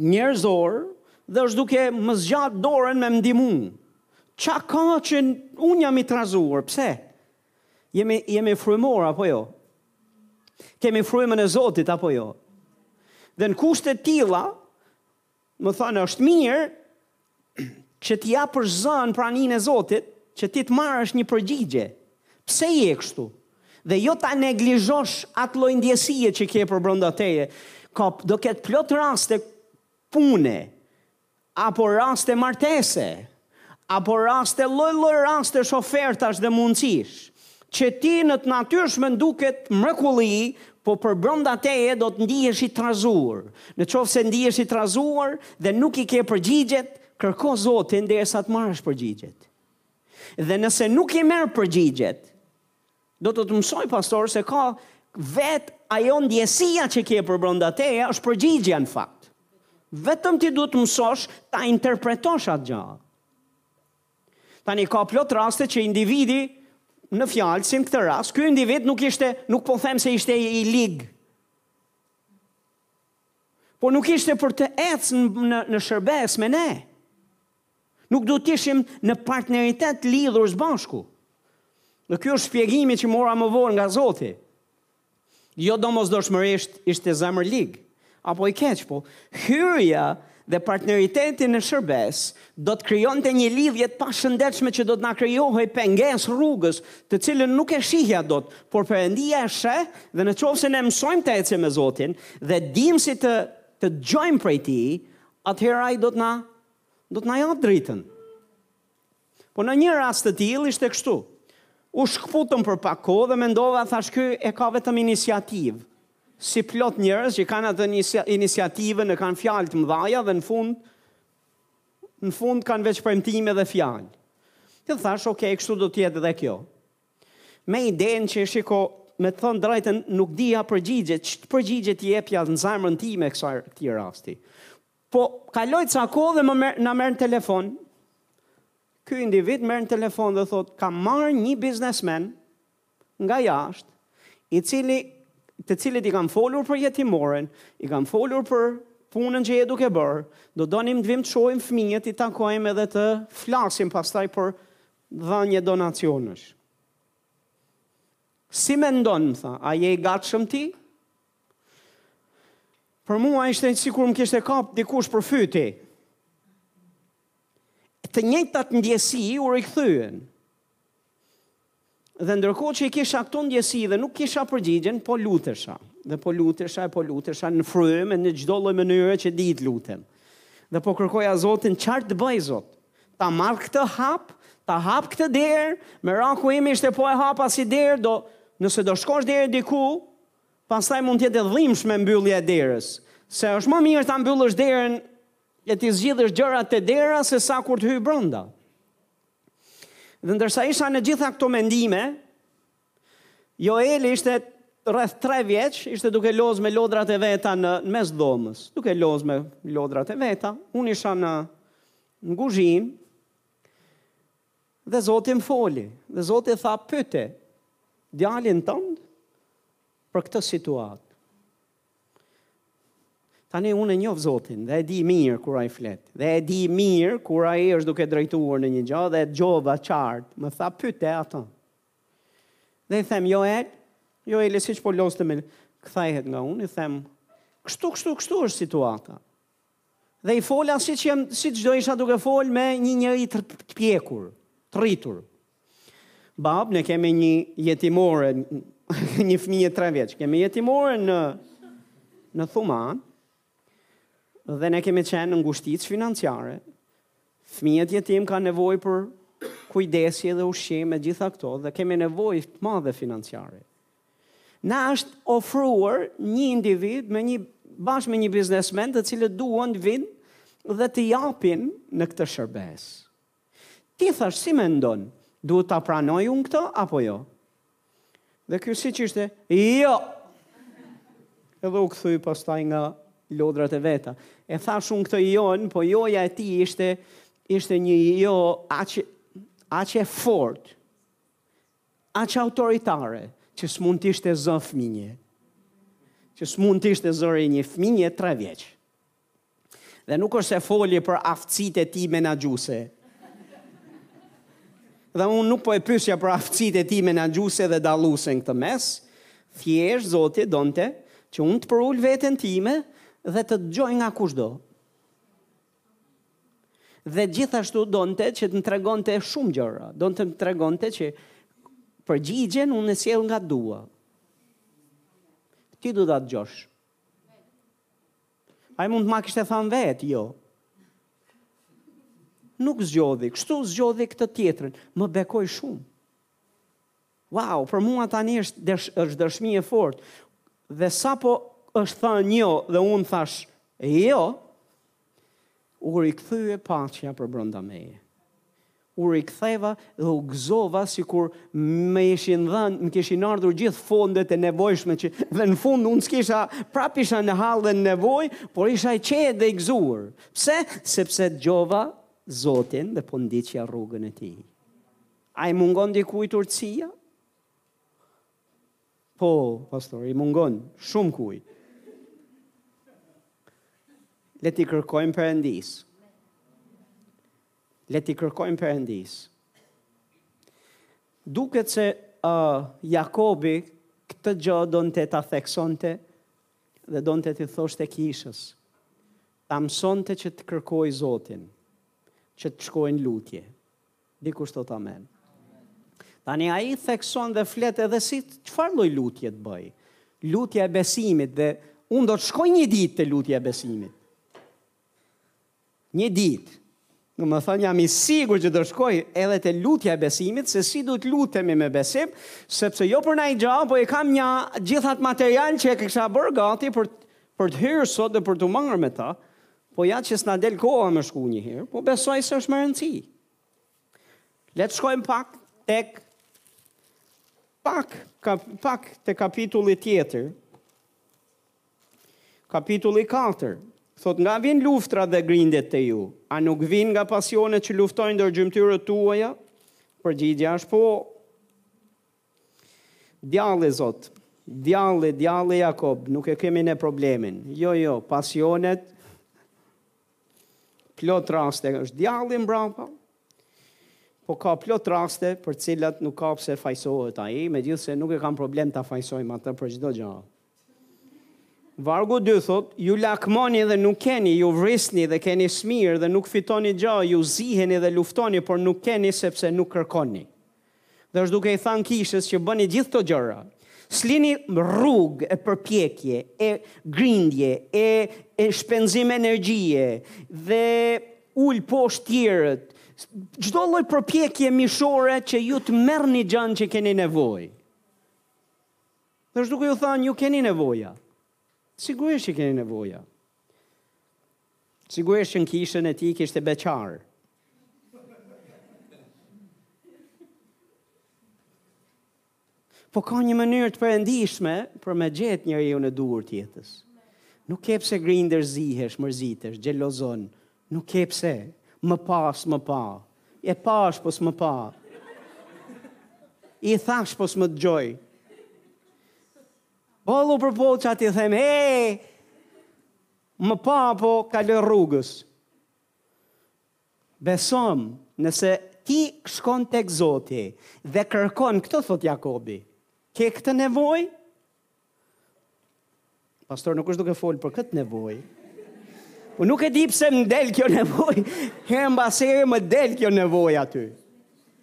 njerëzor dhe është duke më zgjat dorën me më ndihmu. Ça ka që unë jam i trazuar, pse? Jemi, jemi frymorë, apo jo? Kemi frymën e Zotit, apo jo? Dhe në kushte të tilla, Me thënë, është mirë që ti afër zërë praninë e Zotit, që ti të marrësh një përgjigje. Pse je kështu? Dhe jo ta neglizhosh atë lloj ndjesie që ke përbrenda teje. Ka do ketë plot raste pune apo raste martese apo raste lloj-lloj rastesh ofertash dhe mundësish, që ti në të natyrshmen duket mrekulli, po përbrenda teje do të ndihesh i trazuar. Në qoftë se ndihesh i trazuar dhe nuk i ke përgjigjet, kërko Zotin derisa të marrësh përgjigjet. Dhe nëse nuk i merr përgjigjet, Do të të mësoj pastor se ka vetë ajo ndjesia që ke përbrenda teje është përgjigjja në fakt. Vetëm ti duhet të mësosh ta interpretosh atë gjë. Tani ka plot raste që individi në fjalë si në këtë rast, ky individ nuk ishte, nuk po them se ishte i lig. Po nuk ishte për të ecë në në shërbesë me ne. Nuk duhet të ishim në partneritet të lidhur së bashku. Dhe ky është shpjegimi që mora më vonë nga Zoti. Jo domosdoshmërisht ishte zemërlig apo i keq, po hyrja dhe partneriteti në shërbesë do të krijonte një lidhje të pashëndetshme që do të na krijohej pengesë rrugës, të cilën nuk e shihja dot, por Perëndia e sheh dhe në qoftë se ne mësojmë të ecim me Zotin dhe dimë si të dëgjojmë prej tij, atëherë ai do të na do të na japë dritën. Po në një rast të tillë ishte kështu. U shkputëm për pak kohë dhe mendova thash ky e ka vetëm iniciativë. Si plot njerëz që kanë atë iniciativën, kanë fjalë të mëdha dhe në fund në fund kanë veç premtime dhe fjalë. Të thash, ok, kështu do të jetë edhe kjo. Me idenë që shiko, me të thënë drejtën, nuk dija përgjigje, ç'të përgjigje t'i jepja në zemrën time kësaj këtij rasti. Po, kaloi ca kohë dhe më mer, na merr në telefon. Ky individ merr në telefon dhe thotë, kam marrë një biznesmen nga jashtë, i cili të cilit i kam folur për jetimoren, i kam folur për punën që je duke bërë, do donim të vim të shohim fëmijët, t'i takojmë edhe të flasim pastaj për dhënje donacionesh. Si mendon, më tha, a je i gatshëm ti? Për mua ishte sikur më kishte kap dikush për fyti. Të njëjtat ndjesi u rikthyen. Dhe ndërkohë që i kisha këto ndjesi dhe nuk kisha përgjigjen, po lutesha. Dhe po lutesha e po lutesha në frymë në çdo lloj mënyre që di të lutem. Dhe po kërkoja Zotin çfarë të bëj Zot. Ta marr këtë hap, ta hap këtë derë, meraku im ishte po e hapa si derë, do nëse do shkosh deri diku, Pastaj mund të jetë e dhimbshme mbyllja e derës, se është më mirë ta mbyllësh derën e t'i zgjidhësh gjërat te dera se sa kur të hyjë brenda. Dhe ndërsa isha në gjitha këto mendime, Joeli ishte rreth 3 vjeç, ishte duke loz me lodrat e veta në, në mes dhomës, duke loz me lodrat e veta, unë isha në, në guzhinë, Dhe Zoti më foli, dhe Zoti tha pyte djalin tënd për këtë situatë. Tani unë e njoh Zotin dhe e di mirë kur ai flet. Dhe e di mirë kur ai është duke drejtuar në një gjë dhe dëgjova qartë, më tha pyte atë. Dhe i them Joel, Joeli siç po loste më kthehet nga unë, i them kështu kështu kështu është situata. Dhe i fola siç jam, siç do isha duke folë me një njeri të pjekur, të rritur. Bab, ne kemi një jetimore, një fëmijë tre vjeç. Kemi jetimoren në Thuman dhe ne kemi qenë në ngushticë financiare. Fëmijët jetimë kanë nevojë për kujdesje dhe ushqim e gjitha këto dhe kemi nevojë të madhe financiare. Na është ofruar një individ me një bashkë me një biznesmen të cilët duan të vinë dhe të japin në këtë shërbesë. Ti, thash, si mendon, duhet t'i pranoj unë këto, apo jo? Dhe ky siç ishte, jo! Edhe u kthy pastaj nga lodrat e veta. E thash unë këtë jon, po joja e tij ishte, ishte një jo aq e, aq e fort. Aq autoritare, që s'mund të ishte zë fëmije. Që s'mund të ishte zëri një fëmije tre vjeç. Dhe nuk është se foli për aftësitë e tij menaxhuse. Dhe unë nuk po e pysja për aftësitë e tij menaxhuse dhe dalluse në këtë mes, thjesht zoti donte që unë të përul veten time dhe të dëgjoj nga kushdo. Dhe gjithashtu donte që të më tregonte shumë gjëra. Donte të më tregonte që përgjigjen unë e sjell nga dua. Ti do ta dëgjosh. Ai mund të ma kishte thënë vetë, jo. Nuk zgjodhi kështu, zgjodhi këtë tjetrën, më bekoi shumë. Wow, për mua tani është desh, është dëshmi e fortë. Dhe sapo është thënë jo dhe unë thash jo, u rikthye paqja për brenda meje. U riktheva dhe u gëzova sikur më ishin dhënë, më kishin ardhur gjithë fondet e nevojshme që dhe në fund unë s'kisha, prap isha në hall dhe në nevojë, por isha i qetë dhe i gëzuar. Pse? Sepse dëgjova Zotin dhe po ndiqja rrugën e tij. A i mungon dikuj urtësia? Po, pastor, i mungon shumë kuj. Le t'i kërkojmë Perëndisë. Le t'i kërkojmë Perëndisë. Duket se uh, Jakobi këtë gjë donte ta theksonte dhe donte t'i thoshte kishës. Ta mësonte që të kërkojë Zotin, që të shkojë në lutje. Dikush thotë amen. Tani ai thekson dhe flet edhe si çfarë lloj lutje të bëjë. Lutja e besimit dhe unë do të shkoj një ditë te lutja e besimit. Një ditë. Domethënë jam i sigur që do shkoj edhe te lutja e besimit, se si duhet të lutemi me besim, sepse jo për nai gjë, po e kam nja gjith' at material që e kisha bërë gati për, për të hyrë sot dhe për t'u marrë me ta, Po ja që s'na del koha me shku një herë, po besoj se është me rëndësi. Le të shkojmë pak tek pa-, pak te kapitulli tjetër. Kapitulli 4. Thotë nga vijnë luftrat dhe grindet te ju, a nuk vijnë nga pasionet që luftojnë ndër gjymtyrët tuaja? Përgjigja është po. Djalli, o zot. Djalli, djalli Jakob, nuk e kemi ne problemin. Jo, jo, pasionet, plot raste, është djalli mbrapa, po ka plot raste për të cilat nuk ka pse fajsohet ai, megjithëse nuk e kam problem ta fajsojmë atë për çdo gjë. Vargu dy thotë, ju lakmoni dhe nuk keni, ju vrisni dhe keni smirë dhe nuk fitoni gjë, ju ziheni dhe luftoni, por nuk keni sepse nuk kërkoni. Dhe është duke i thënë kishës që bëni gjithë këto gjëra, s'lini rrugë e përpjekje, e grindje, e e shpenzim energjie dhe ul poshtë të tjerët, çdo lloj përpjekje mishore që ju të merrni gjënë që keni nevojë. Është duke ju thënë, ju keni nevoja. Sigurisht që keni nevoja. Sigurisht që në kishën e tij kishte beqarë. Po ka një mënyrë të përëndishme për me gjetë njeriun e duhur të jetës. Nuk ke pse grindesh, zihesh, mërzitesh, xhelozon, Nuk ke pse, më pa s'më pa. E pashë po s'më pa. I thashë po s'më dëgjoi. Boll u përpoqa t'i them, e, më pa po kaloi rrugës. Besom, nëse ti shkon tek Zoti dhe kërkon, këtë thotë Jakobi, ke këtë nevojë, Pastor, nuk është duke folë për këtë nevojë. Po nuk e di pse më del kjo nevojë, herë mbas here më del kjo nevojë aty.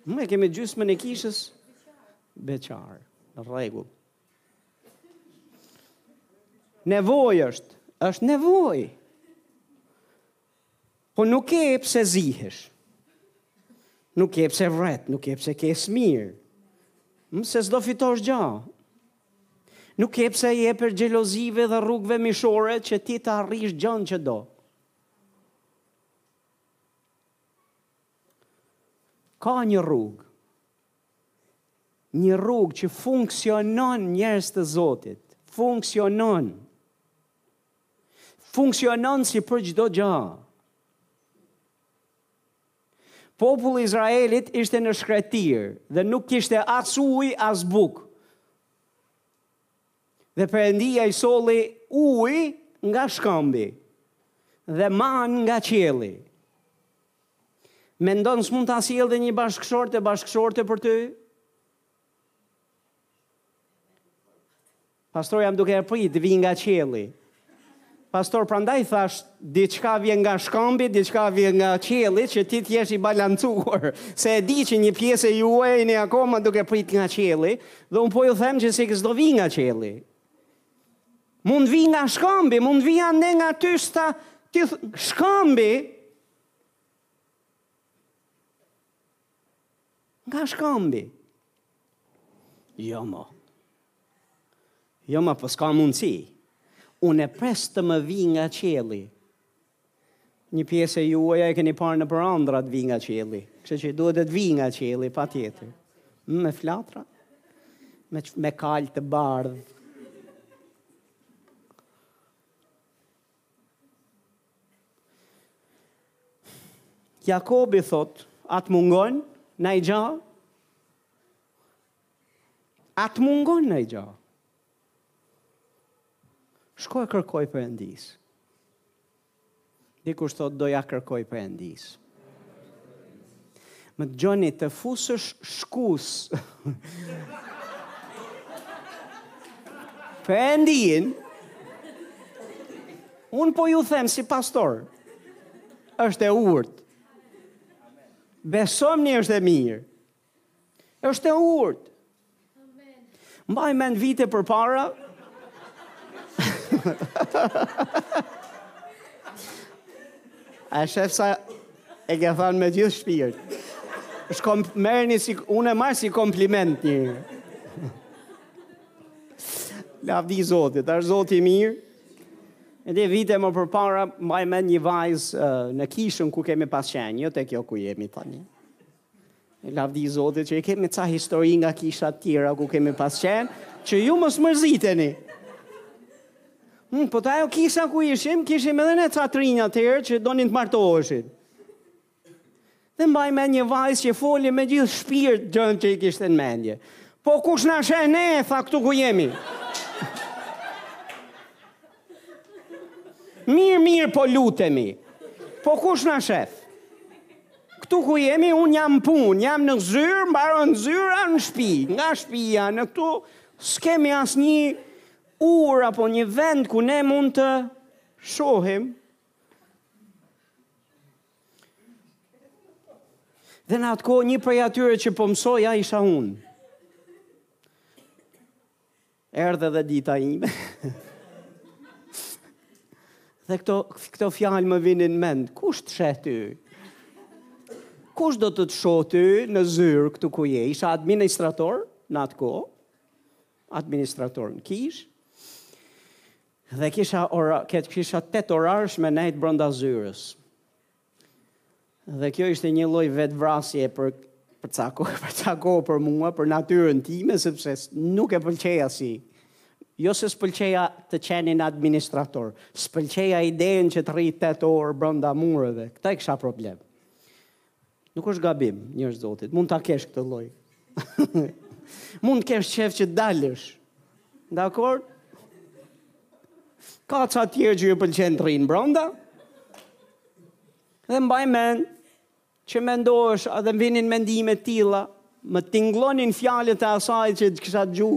Më e kemi gjysmën e kishës, beqarë, në rregull. Nevojë është, është nevojë. Po nuk ke pse zihesh, nuk ke pse vret, nuk ke pse ke smirë. Sepse s'do fitosh gja, Nuk ke pse i jepesh xhelozive dhe rrugëve mishore që ti të arrish gjënë që do. Ka një rrugë, një rrugë që funksionon njerëz të Zotit, funksionon, funksionon si për çdo gja, Populli i Izraelit ishte në shkretirë dhe nuk kishte as ujë as bukë. Dhe Perëndia i solli ujë nga shkambi dhe manë nga qielli. Mendon s'mund ta sjellë dhe një bashkëshort e bashkëshorte për ty? Pastor jam duke e prit të vij nga qielli. Pastor prandaj thash, diçka vjen nga shkambi, diçka vjen nga qielli që ti të jesh i balancuar, se e di që një pjesë e juaj jeni akoma duke prit nga qielli, dhe unë po ju them që sikur s'do vij nga qielli. Mund vij nga shkambi, mund vij andej nga ty s'ta, te shkambi. Nga shkambi. Jo mo. Jo mo, po s'ka mundësi. Unë e pres të më vij nga qielli. Një pjesë e juaja e keni parë nëpër andrra të vij nga qielli. Kështu që duhet të vij nga qielli, patjetër. Me flatra, me, me kalë të bardhë, Jakobi thotë, a të mungon naj gja? A të mungon naj gja? Shko e kërkoja Perëndisë. Dikush thotë, do ia kërkoj Perëndisë. Më dëgjoni të fusësh shkues Perëndinë. Unë po ju them si pastor. Është e urtë. Besomni është e mirë. Është e urtë. Mbaj mend vite përpara. A shef sa e ke thënë me gjithë shpirt. Shko, merreni si, unë e marr si kompliment një. Lavdi Zotit, asht Zoti i mirë. Edhe vite më përpara, mbaj mend një vajzë në kishën ku kemi pas qenë, jo te kjo ku jemi tani. Lavdi Zotit që i kemi ca histori nga kishat e tjera ku kemi pas qenë, që ju mos mërziteni. Hmm, po te ajo kisha ku ishim, kishim edhe ne ca të rinj atëherë që donin të martoheshin. Dhe mbaj mend një vajzë që foli me gjithë shpirt gjënë që i kishte në mendje. Po kush na sheh ne, tha këtu ku jemi. Mirë, mirë, po lutemi. Po kush na shef? Këtu ku jemi, unë jam në punë, jam në zyrë, mbaron zyra në shpi. Nga shpia në këtu s'kemi asnjë urë apo një vend ku ne mund të shohim. Dhe në atë kohë një prej atyre që po mësoja isha unë. Erdhi dhe dita ime. dhe këto, këto fjalë më vinin mend, kush të sheh ty? Kush do të të shohë ty në zyrë këtu ku je? Isha administrator në atë kohë, administrator në kishë, dhe kisha, ora, kisha 8 orësh me nejtë brënda zyrës. Dhe kjo ishte një lloj vetëvrasjeje për për ca kohë, për ca kohë për mua, për natyrën time, sepse nuk e pëlqeja si Jo se s'pëlqeja të qenit administrator, s'pëlqeja idenë që të rri 8 orë brenda mureve. Këtë e kisha problem. Nuk është gabim, njerëz të Zotit, mund ta kesh këtë lloj. mund të kesh qef që të dalësh. Dakord? Ka ca të tjerë që ju pëlqen të rrinë brenda. Dhe mbaj mend që mendosha dhe vinin mendime të tilla, më tingëllonin fjalët e asaj që kisha dëgju.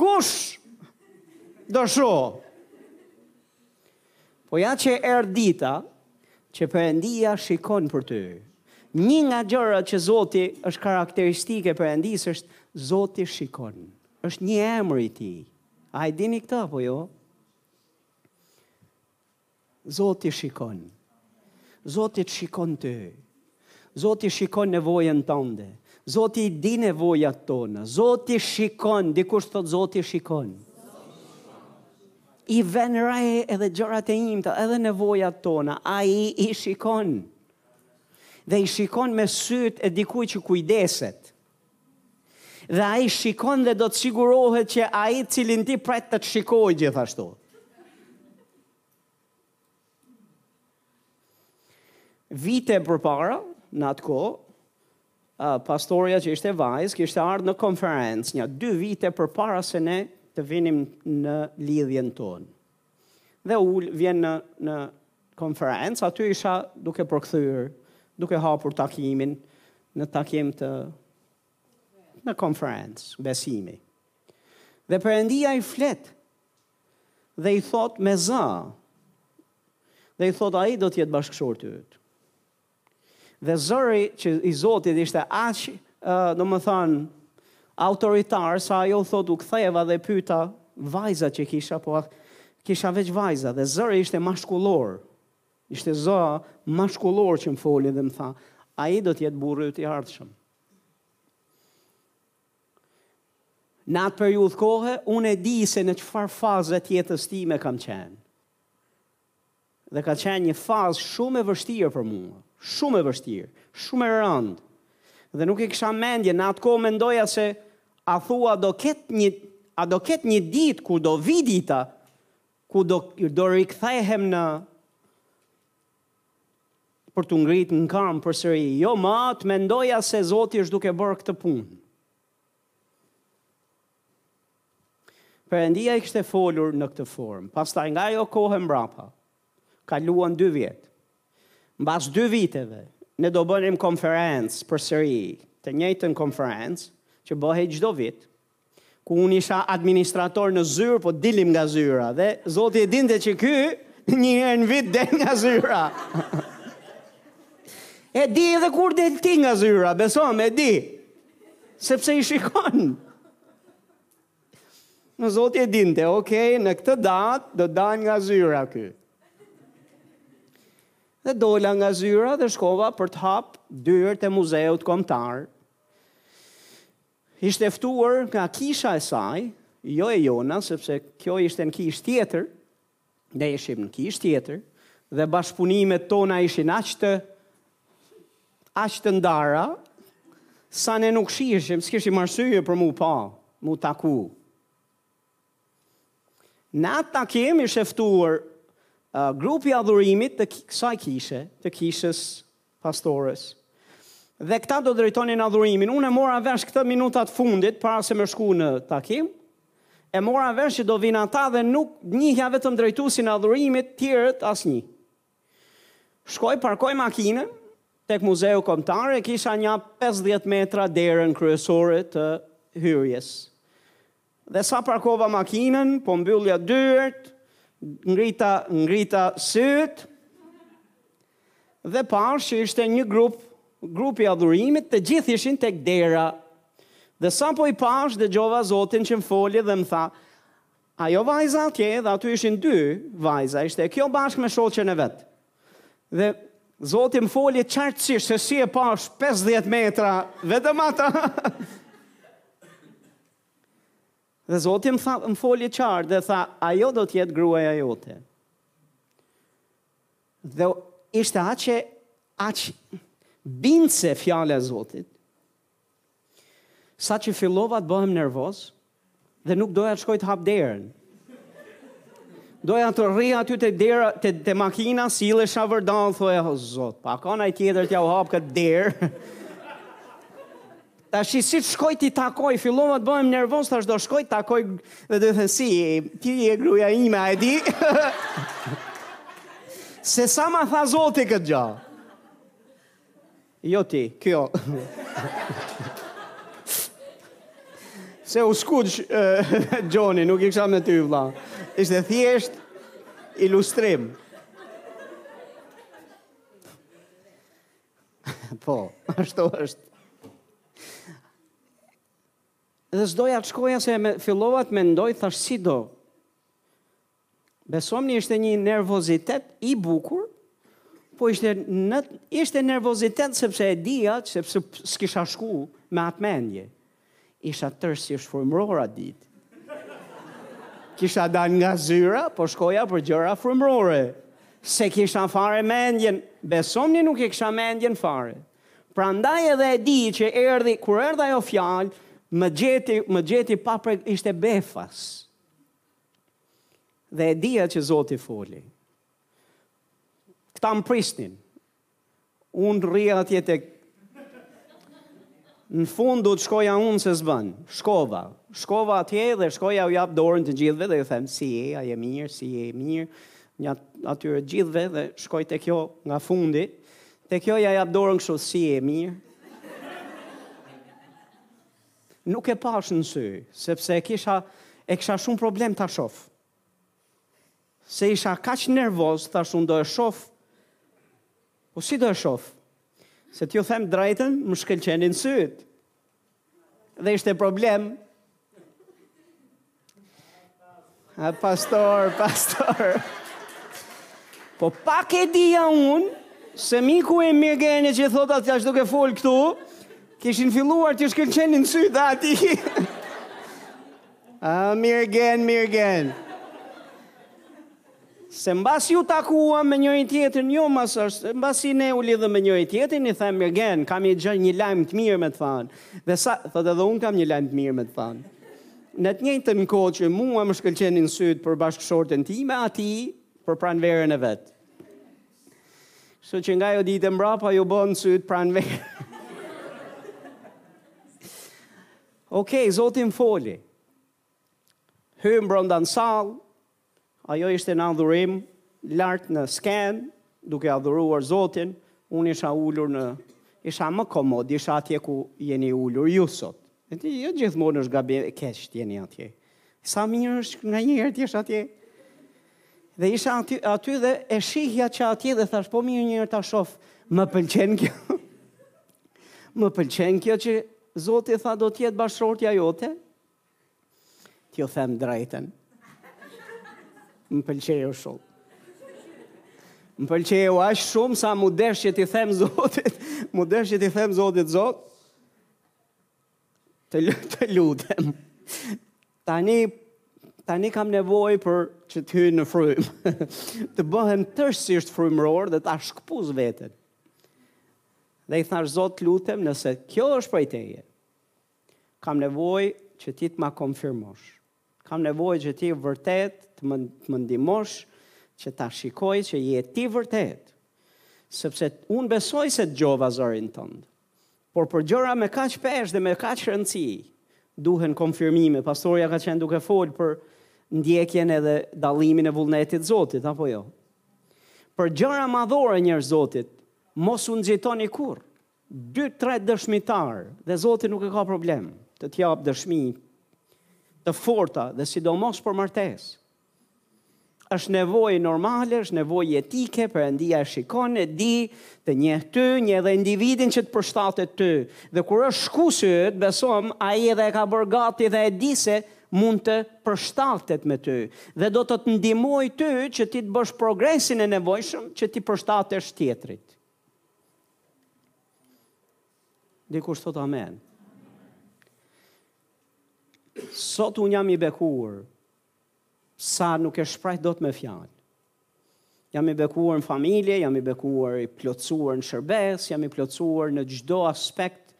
Kush do të shohë? Po ja që erdh dita që Perëndia shikon për ty. Një nga gjërat që Zoti është karakteristike e Perëndisë është Zoti shikon. Është një emër i tij. A e dini këtë apo jo? Zoti shikon. Zoti të shikon ty. Zoti shikon nevojën tënde. Zoti i di nevojat tona. Zoti shikon, dikush thotë Zoti shikon. I vë re ai edhe gjërat e imta, edhe nevojat tona. Ai i shikon. Dhe i shikon me sytë e dikujt që kujdeset. Dhe ai shikon dhe do të sigurohet që ai të cilin ti pret të të shikojë gjithashtu. Vite përpara, në atë kohë, pastorja që ishte vajzë, kishte ardhë në konferencë, nja dy vite përpara se ne të vinim në lidhjen tonë. Dhe u vjen në, në konferencë, aty isha duke përkthyer, duke hapur takimin, në takim të në konferencë, besimi. Dhe Perëndia i flet, Dhe i thotë me za. Dhe i thotë ai do të jetë bashkëshorti yt. Dhe zëri që i Zotit ishte aq, domethënë, autoritar, sa ajo thotë u ktheva dhe pyta vajza që kisha, po kisha veç vajza, dhe zëri ishte mashkullor, ishte zë mashkullor që më foli dhe më tha, ai do të jetë burri yt i ardhshëm. Në atë periudhë kohe, unë e di se në çfarë faze të jetës time kam qenë. Dhe ka qenë një fazë shumë e vështirë për mua, shumë e vështirë, shumë e rëndë. Dhe nuk e kisha mendjen, në atë kohë mendoja se a thua do ketë një a do ketë një ditë kur do vijë dita ku do do rikthehem në për t'u ngrit në kamb përsëri. Jo ma të mendoja se Zoti është duke bërë këtë punë. Perëndia i kishte folur në këtë formë. Pastaj nga ajo kohë mbrapa, kaluan 2 vjet. Mbas 2 viteve, ne do bënim konferencë përsëri, të njëjtën konferencë që bëhej çdo vit. Ku unë isha administrator në zyrë, po dilim nga zyra dhe zoti e dinte që ky një herë në vit del nga zyra. e di edhe kur del ti nga zyra, besom, e di. Sepse i shikon. Në zoti e dinte, okay, në këtë datë do dal nga zyra ky. Dhe dola nga zyra dhe shkova për të hap dyert e muzeut kombëtar. Ishte ftuar nga kisha e saj, jo e jona, sepse kjo ishte në kishë tjetër, ne ishim në kishë tjetër, dhe bashkëpunimet tona ishin aq të aq të ndara sa ne nuk shiheshim, s'kishim arsye për me u pa, me u taku. Në atë takim ishte ftuar grupi i adhurimit të kësaj kishe, të kishës pastores. Dhe këta do drejtonin adhurimin. Unë e mora vesh këtë minutat e fundit para se me shku në takim. E mora vesh që do vinë ata dhe nuk njihja vetëm drejtuesin e adhurimit, tjerët asnjë. Shkoj parkoj makinën tek Muzeu Kombëtar, e kisha nja 50 metra derën kryesore të hyrjes. Dhe sa parkova makinën, po mbyllja dyert, ngrita, ngrita sytë, dhe pashë që ishte një grup, grupi i adhurimit, të gjithë ishin tek dera. Dhe sapo i pashë, dëgjova Zotin që më foli dhe më tha, ajo vajza atje, dhe aty ishin dy vajza, ishte kjo bashkë me shoqen e vet. Dhe Zoti më foli qartësisht se si e pashë 50 metra, vetëm ata. Dhe Zoti më, tha, më foli qartë dhe tha, ajo do të jetë gruaja jote. Dhe ishte aq e, aq e, bindëse fjala e Zotit, sa që fillova të bëhem nervoz, dhe nuk doja të shkoj të hap derën. Doja të rri aty te dera, te, te makina, sillesha vërdall, thoja, o zot, po ka naj tjetër t'jau hap këtë derë. Tashi si t'shkoj t'i takoj, fillova të bëhem nervoz, tash do shkoj takoj dhe do i them si, ti je gruaja ime, a e di? Se sa ma tha Zoti këtë gjë. Jo ti, kjo. Se u skuq Gjoni, nuk i kësha me ty, vla. Ishte thjesht ilustrim. Po, ashtu është. Dhe s'doja të shkoja se me, fillova të mendoj, thash si do. Besomni ishte një nervozitet i bukur, po ishte, në, ishte nervozitet sepse e dija, sepse s'kisha shku me atë mendje. Ishte tërësisht frymërore dita. Kisha dalë nga zyra, po shkoja për gjëra frymërore. S'e kisha fare mendjen, besomni nuk e kisha mendjen fare. Prandaj edhe e di që erdhi, kur erdh ajo fjalë, më gjeti, më gjeti pa prek, ishte befas. Dhe e dija që Zoti foli. Këta më prisnin, Unë rri atje tek Në fund do të shkoja unë se s'bën. Shkova. Shkova atje dhe shkoja u jap dorën të gjithëve dhe u them si je, a je mirë, si je mirë, ja atyre të gjithëve dhe shkoj te kjo nga fundi. Te kjo ja jap dorën kështu si je mirë. Nuk e pash në sy, sepse e kisha e kisha shumë problem ta shoh. Se isha kaq nervoz, thash unë do e shof. Po si do e shof? Se t'ju them drejtën, më shkëlqenin syt. Dhe ishte problem. A pastor, pastor. Po pak e dija unë, se miku im Mirgeni që thot, ata që asht duke fol këtu, kishin filluar të shkëlqenin sytë ati. Ah, Mirgen, Mirgen. Se mbasi u takuam me njëri tjetrin, jo mas është, mbasi ne u lidhëm me njëri tjetrin, i them Mirgen, kam një gjë, një lajm të mirë me të thanë. Dhe sa, thotë edhe unë kam një lajm të mirë me të thanë. Në të njëjtën kohë që mua më shkëlqenin sytë për bashkëshorten time, ati për Pranverën e vet. Kështu që nga ajo ditë mbrapa ju bën sytë pranverë. Okej, zoti më foli. Hymë brenda në sallë, ajo ishte në adhurim, lart në skenë, duke adhuruar Zotin, unë isha ulur në, isha më komod, isha atje ku jeni ulur ju sot. E di, jo gjithmonë është gabim e keq të jeni atje. Sa mirë është nga një herë të jesh atje. Dhe isha aty, aty dhe e shihja që atje dhe thash, po mirë një herë ta shoh, më pëlqen kjo. më pëlqen kjo që Zoti tha do të jetë bashkëshortja jote. T'ju them të drejtën. Më pëlqeu shumë. Më pëlqeu aq shumë sa m'u desh që t'i them Zotit, m'u desh që t'i them Zotit Zot. Të, të lutem. Tani tani kam nevojë për që të hyj në frymë, të bëhem tërësisht frymëror dhe ta shkëpus veten. Dhe i thash Zot, të lutem, nëse kjo është prej teje, kam nevojë që ti të ma konfirmosh. Kam nevojë që ti vërtet të më, të më ndihmosh që ta shikoj që je ti vërtet. Sepse unë besoj se dëgjova zërin tënd. Por për gjëra me kaq peshë dhe me kaq rëndësi, duhen konfirmime. Pastorja ka qenë duke folë për ndjekjen edhe dallimin e vullnetit Zotit, apo jo? Për gjëra madhore njerëz të Zotit, mos u nxitoni kurrë. Dy tre dëshmitarë dhe Zoti nuk e ka problem të të japë dëshmi të forta dhe sidomos për martesë. Është nevojë normale, është nevojë etike, Perëndia e shikon, e di, të njeh ty, njeh edhe individin që të përshtatet ty. Dhe kur është shku sy yt, besomë, ai edhe e ka bërë gati dhe e di se mund të përshtatet me ty dhe do të të ndihmojë ty që ti të bësh progresin e nevojshëm që t'i përshtatesh tjetrit. Dikush thotë amen? Sot unë jam i bekuar sa nuk e shpreh dot me fjalë. Jam i bekuar në familje, jam i bekuar i plotësuar në shërbesë, jam i plotësuar në çdo aspekt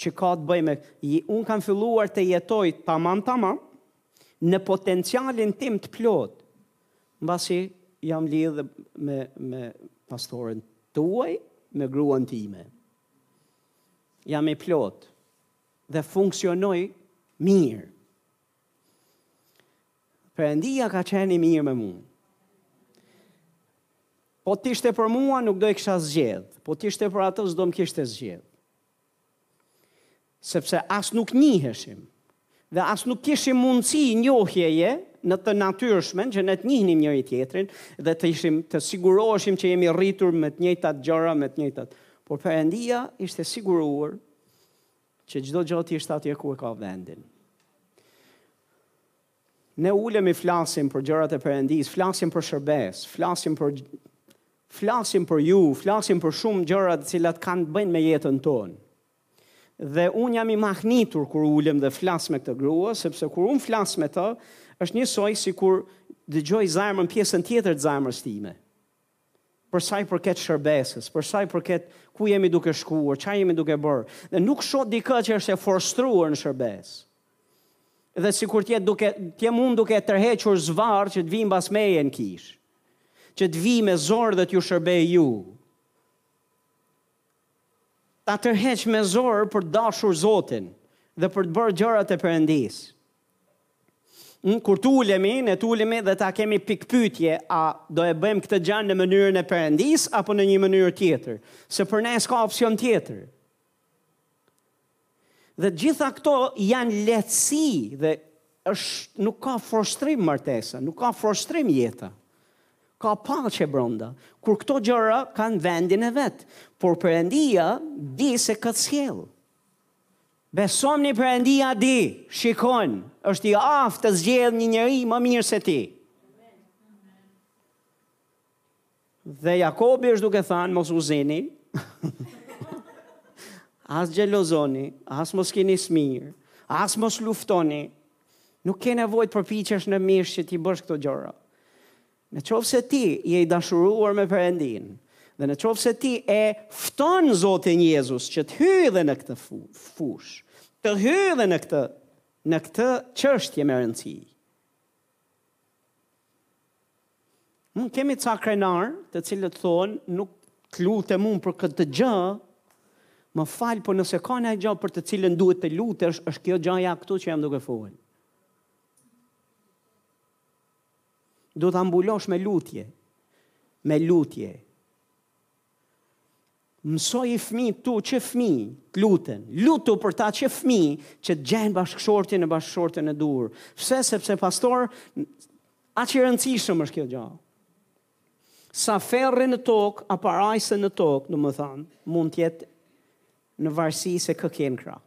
që ka të bëjë me, unë kam filluar të jetoj tamam tamam në potencialin tim të plotë. Mbasi jam lidhë me, me pastoren tuaj, me gruan time. Jam i plotë dhe funksionoj mirë. Perëndia ka qenë i mirë me mua. Po të ishte për mua nuk do e kisha zgjedh, po të ishte për atë s'do më kishte zgjedh. Sepse as nuk njiheshim dhe as nuk kishim mundësi njohjeje në të natyrshmen që ne të njihnim njëri tjetrin dhe të ishim të siguroheshim që jemi rritur me të njëjtat gjëra, me të njëjtat. Por Perëndia ishte siguruar që çdo gjë të ishte atje ku e ka vendin. Ne ulemi flasim për gjërat e Perëndisë, flasim për shërbesë, flasim për flasim për ju, flasim për shumë gjëra të cilat kanë të bëjnë me jetën tonë. Dhe un jam i mahnitur kur ulem dhe flas me këtë grua, sepse kur un flas me të, është njësoj sikur dëgjoj zemrën pjesën tjetër të zemrës time. për sa i përket shërbesës, për sa i përket ku jemi duke shkuar, çfarë jemi duke bërë. Dhe nuk shoh dikë që është e frustruar në shërbesë. Dhe sikur të jetë duke të jem unë duke e tërhequr zvarr që të vijë mbas meje në kishë. Që të vijë me zor dhe t'ju shërbejë ju. Ta tërheq me zor për të dashur Zotin dhe për të bërë gjërat e Perëndisë. Ëh, kur të ulemi, ne të ulemi dhe ta kemi pikëpyetje, a do e bëjmë këtë gjë në mënyrën e Perëndisë apo në një mënyrë tjetër? Se për ne s'ka opsion tjetër. Dhe të gjitha këto janë lehtësi dhe është nuk ka frustrim martesa, nuk ka frustrim jeta. Ka paqe brenda, kur këto gjëra kanë vendin e vet. Por Perëndia di se kë të sjellë. Besomëni Perëndia di, shikon, është i aftë të zgjedhë një njeri më mirë se ti. Dhe Jakobi është duke thënë mos u zini. as gjelozoni, as mos keni smirë, as mos luftoni. Nuk ke nevojë të përpiqesh në mish që t'i bësh këto gjëra. Në qoftë se ti je i dashuruar me Perëndinë dhe në qoftë se ti e fton Zotin Jezus që të hyjë edhe në këtë fushë, të hyjë edhe në këtë në këtë çështje me rëndësi. Mund mm, kemi ca krenarë, të cilët thonë, nuk lutem unë për këtë gjë, më fal, po nëse ka një gjë për të cilën duhet të lutesh, është kjo gjaja këtu që jam duke folë. Duhet ta mbulosh me lutje. Me lutje. Mësoji fëmijët e tu që fëmijët të luten. Lutu për ta që fëmijët që të gjejnë bashkëshortin e bashkëshortin e duhur. Pse sepse pastor, aq e rëndësishme është kjo gjë. Sa ferri në tokë, a parajsa në tokë, domethënë, mund të jetë në varësi se kë ke në krah.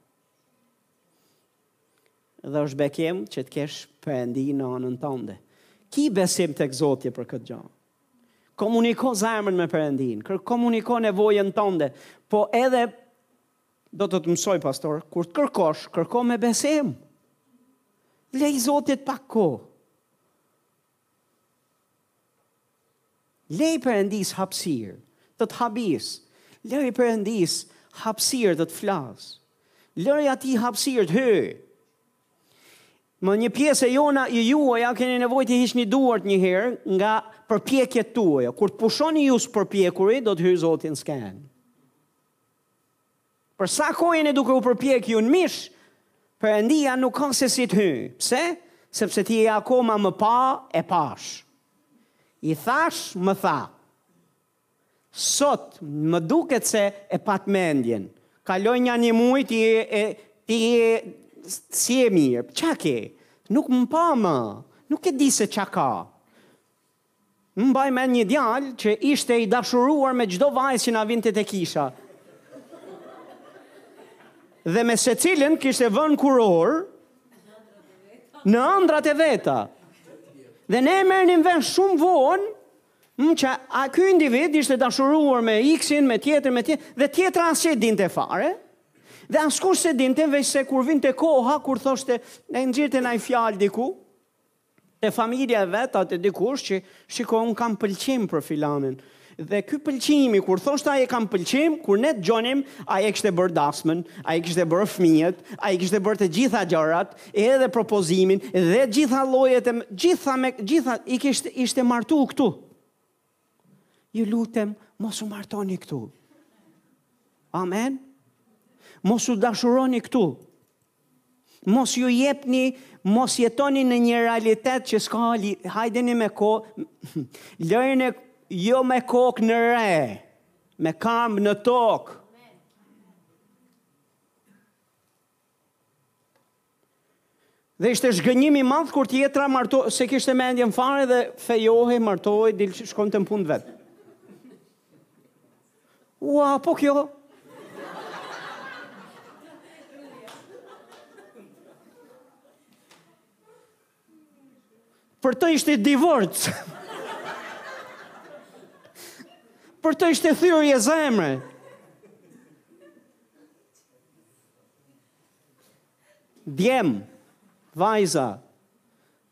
Dhe është bekim që të kesh perëndi në anën tënde. Ki besim tek Zoti për këtë gjë. Komuniko zemrën me perëndinë, komuniko nevojën tënde, po edhe do të të mësoj pastor, kur të kërkosh, kërko me besim. Lëri Zotit pak kohë. Lëri perëndisë hapësirë, të të habisë, lëri perëndisë hapësirë të të flasë, lëri atij hapësirë të hyjë. Me një pjesë e jona i juaja keni nevojë të hiqni duart një herë nga përpjekjet tuaja. Kur të pushoni ju së përpjekuri, do të hyjë zoti në skenë. Për sa kohë jeni duke u përpjek ju në mish, Perëndia nuk ka se si të hyjë. Pse? Sepse ti je akoma më pa e pashë. I thashë, më tha, Sot, më duket se e patë mendjen. Kaloi nja një muaj, ti je, e, ti je, si je mirë. Ça ke? Nuk më pa më. Nuk e di se ça ka. Mbaj mend një djalë që ishte i dashuruar me çdo vajzë që na vinte te kisha. Dhe me secilën kishte vënë kurorë në ëndrrat e veta. Dhe ne e merrnim vesh shumë vonë mm, që a ky individ ishte dashuruar me X-in, me tjetrin, me tjetrin, dhe tjetra as e dinte fare. Dhe askush s'e dinte veçse kur vinte koha kur thoshte e nxirrte naj fjalë diku, Te familja e vet a te dikush që shiko unë kam pëlqim për filanin dhe ky pëlqimi kur thoshte ai e kam pëlqim, kur ne dëgjonim ai e kishte bërë dasmën, ai kishte bërë fëmijët, ai kishte bërë të gjitha gjërat, edhe propozimin dhe gjitha llojet e gjitha me gjitha i kishte ishte martu këtu. Ju lutem, mos u martoni këtu. Amen. Mos u dashuroni këtu. Mos ju jepni, mos jetoni në një realitet që s'ka ali, hajdeni me ko, lëjnë e jo me kokë në re, me këmbë në tokë. Dhe ishte zhgënjim i madh kur tjetra marto s'e kishte mendjen fare dhe fejohej, martohej, dil shkonte në punë të vet. Ua, po kjo. Për të ishte divorc. Për të ishte thyrje zemre. Djem, vajza,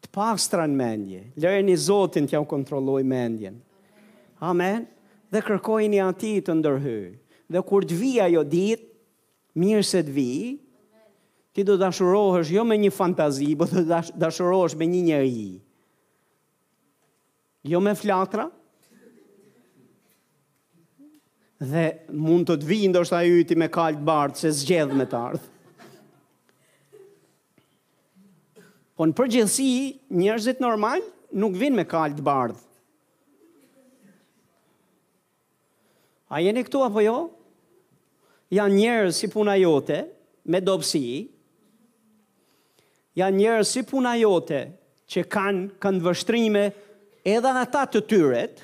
të pastër në mendje, lëreni Zotin t'jua kontrollojë mendjen. Amen. Dhe kërkojini atij të ndërhyjë. Dhe kur të vijë ajo ditë, mirë se të vijë, ti do dashurohesh jo me një fantazi, po do dashurohesh me një njeri. Jo me flatra. Dhe mund të të vijë ndoshta ai yti me kalë të bardhë se zgjedh me të ardhë. Po në përgjithësi njerëzit normal nuk vijnë me kalë të bardhë. A jeni këtu apo jo? Janë njerëz si puna jote, me dobësi. Janë njerëz si puna jote, që kanë këndvështrime edhe ata të tyret.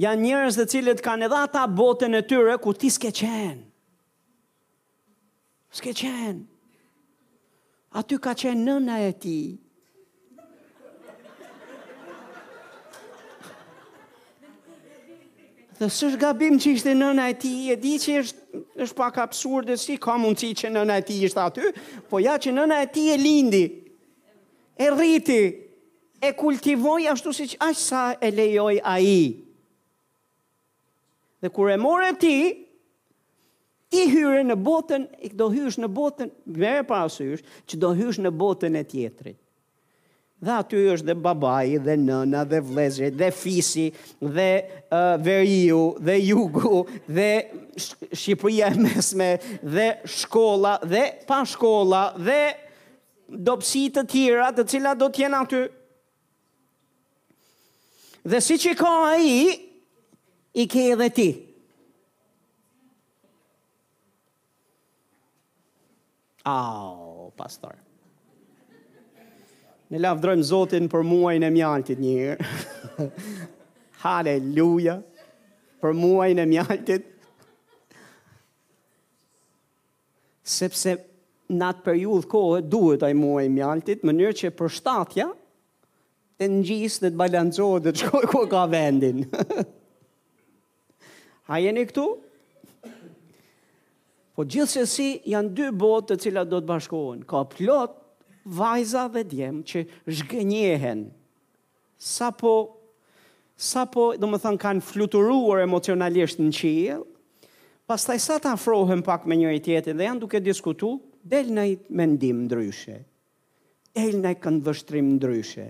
Janë njerëz të cilët kanë edhe ata botën e tyre ku ti s'ke qenë. S'ke qenë. Aty ka qenë nëna e tij. Dhe s'është gabim që ishte nëna e tij, e di që është, është pak absurde si ka mundësi që nëna e tij ishte aty, po ja që nëna e tij e lindi, e rriti, e kultivoi ashtu siç, aq sa e lejoi ai. Dhe kur e more ti, ti hyre në botën, do hysh në botën, merre parasysh, që do hysh në botën e tjetrit. Dhe aty është dhe babai, dhe nëna, dhe vëllezërit, dhe fisi, dhe uh, veriu, dhe jugu, dhe Shqipëria e mesme, dhe shkolla, dhe pa shkolla, dhe dobësi të tjera të cilat do të jenë aty. Dhe siç i ka ai, i ke edhe ti. Au, pastor. Ne lavdërojmë Zotin për muajin e mjaltit njëherë. Haleluja. Për muajin e mjaltit. sepse në atë periudhë kohe duhet ai muaj i mjaltit, mënyrë që përshtatja të ngjisë dhe të balancohet dhe të shkojë ku ka vendin. A jeni këtu? Po gjithsesi janë dy botë të cilat do të bashkohen. Ka plot vajza dhe djem që zhgënjehen Sapo, sapo, domethënë kanë fluturuar emocionalisht në qiell, pastaj sa të afrohen pak me njëri-tjetrin dhe janë duke diskutu, del ndonjë mendim ndryshe, del ndonjë këndvështrim ndryshe,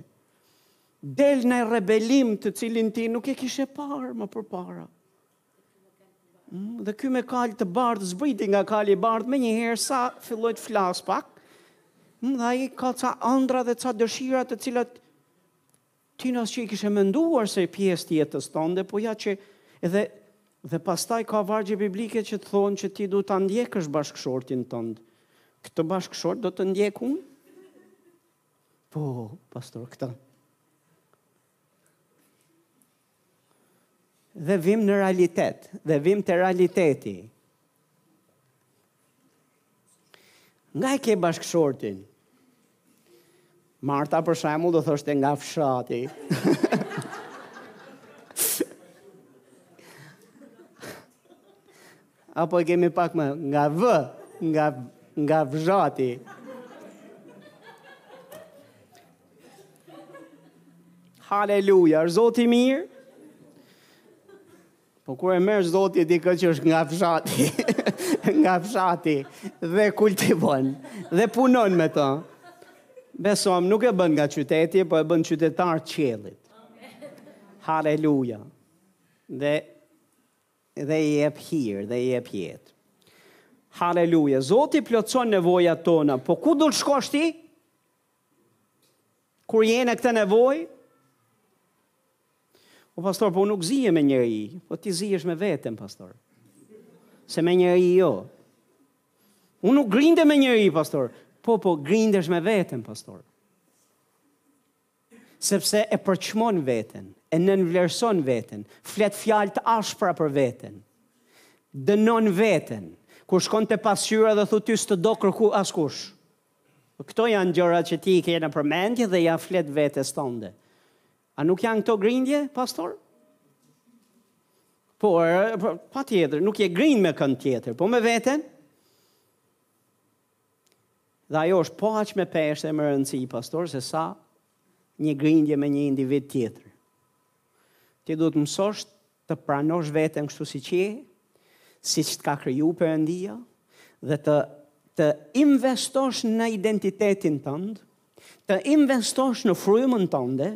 del ndonjë rebelim të cilin ti nuk e kishe parë më përpara. Mm, dhe ky me kalë të bardhë, zbriti nga kali i bardhë menjëherë sa filloi të flasë pak, mm, dhe ai ka ca andra dhe ca dëshira të cilat ti as që i kishe menduar si pjesë të jetës tënde, po ja që edhe dhe pastaj ka vargje biblike që të thonë që ti duhet ta ndjekësh bashkëshortin tënd. Këtë bashkëshort do të ndjek unë? Po, pastor, këta. Dhe vim në realitet, dhe vim te realiteti. Nga e ke bashkëshortin? Marta për shembull do thoshte nga fshati. Apo e kemi pak më nga vë, nga nga fshati. Haleluja, është Zoti i mirë. Po kur e merr Zoti dikë që është nga fshati, nga fshati dhe kultivon dhe punon me të. Besom, nuk e bën nga qyteti, po e bën qytetar të qiellit. Haleluja. Dhe Dhe i jep hir dhe i jep jetë. Haleluja, Zoti plotëson nevojat tona, po ku do të shkosh ti? Kur je në këtë nevojë? O pastor, po nuk zihem me njeri, po ti zihesh me veten, pastor. Se me njeri jo. Unë nuk grindem me njeri, pastor. Po, po, grindesh me veten, pastor. Sepse e përçmon veten, e nënvlerëson veten, flet fjalë të ashpra për veten. Dënon veten. Kur shkon te pasqyra dhe thu ty s'të do kurrë askush. Këto janë gjërat që ti i ke në përmendje dhe ia flet vetes tënde. A nuk janë këto grindje, pastor? Po, patjetër, nuk je grind me kënd tjetër, po me veten? Dhe ajo është po aq me peshë e me rëndësi, pastor, sesa një grindje me një individ tjetër. Ti duhet të mësosh të pranosh veten kështu siç je, siç të ka kriju Perëndia, dhe të, të investosh në identitetin tënd, Të investosh në frymën tënde,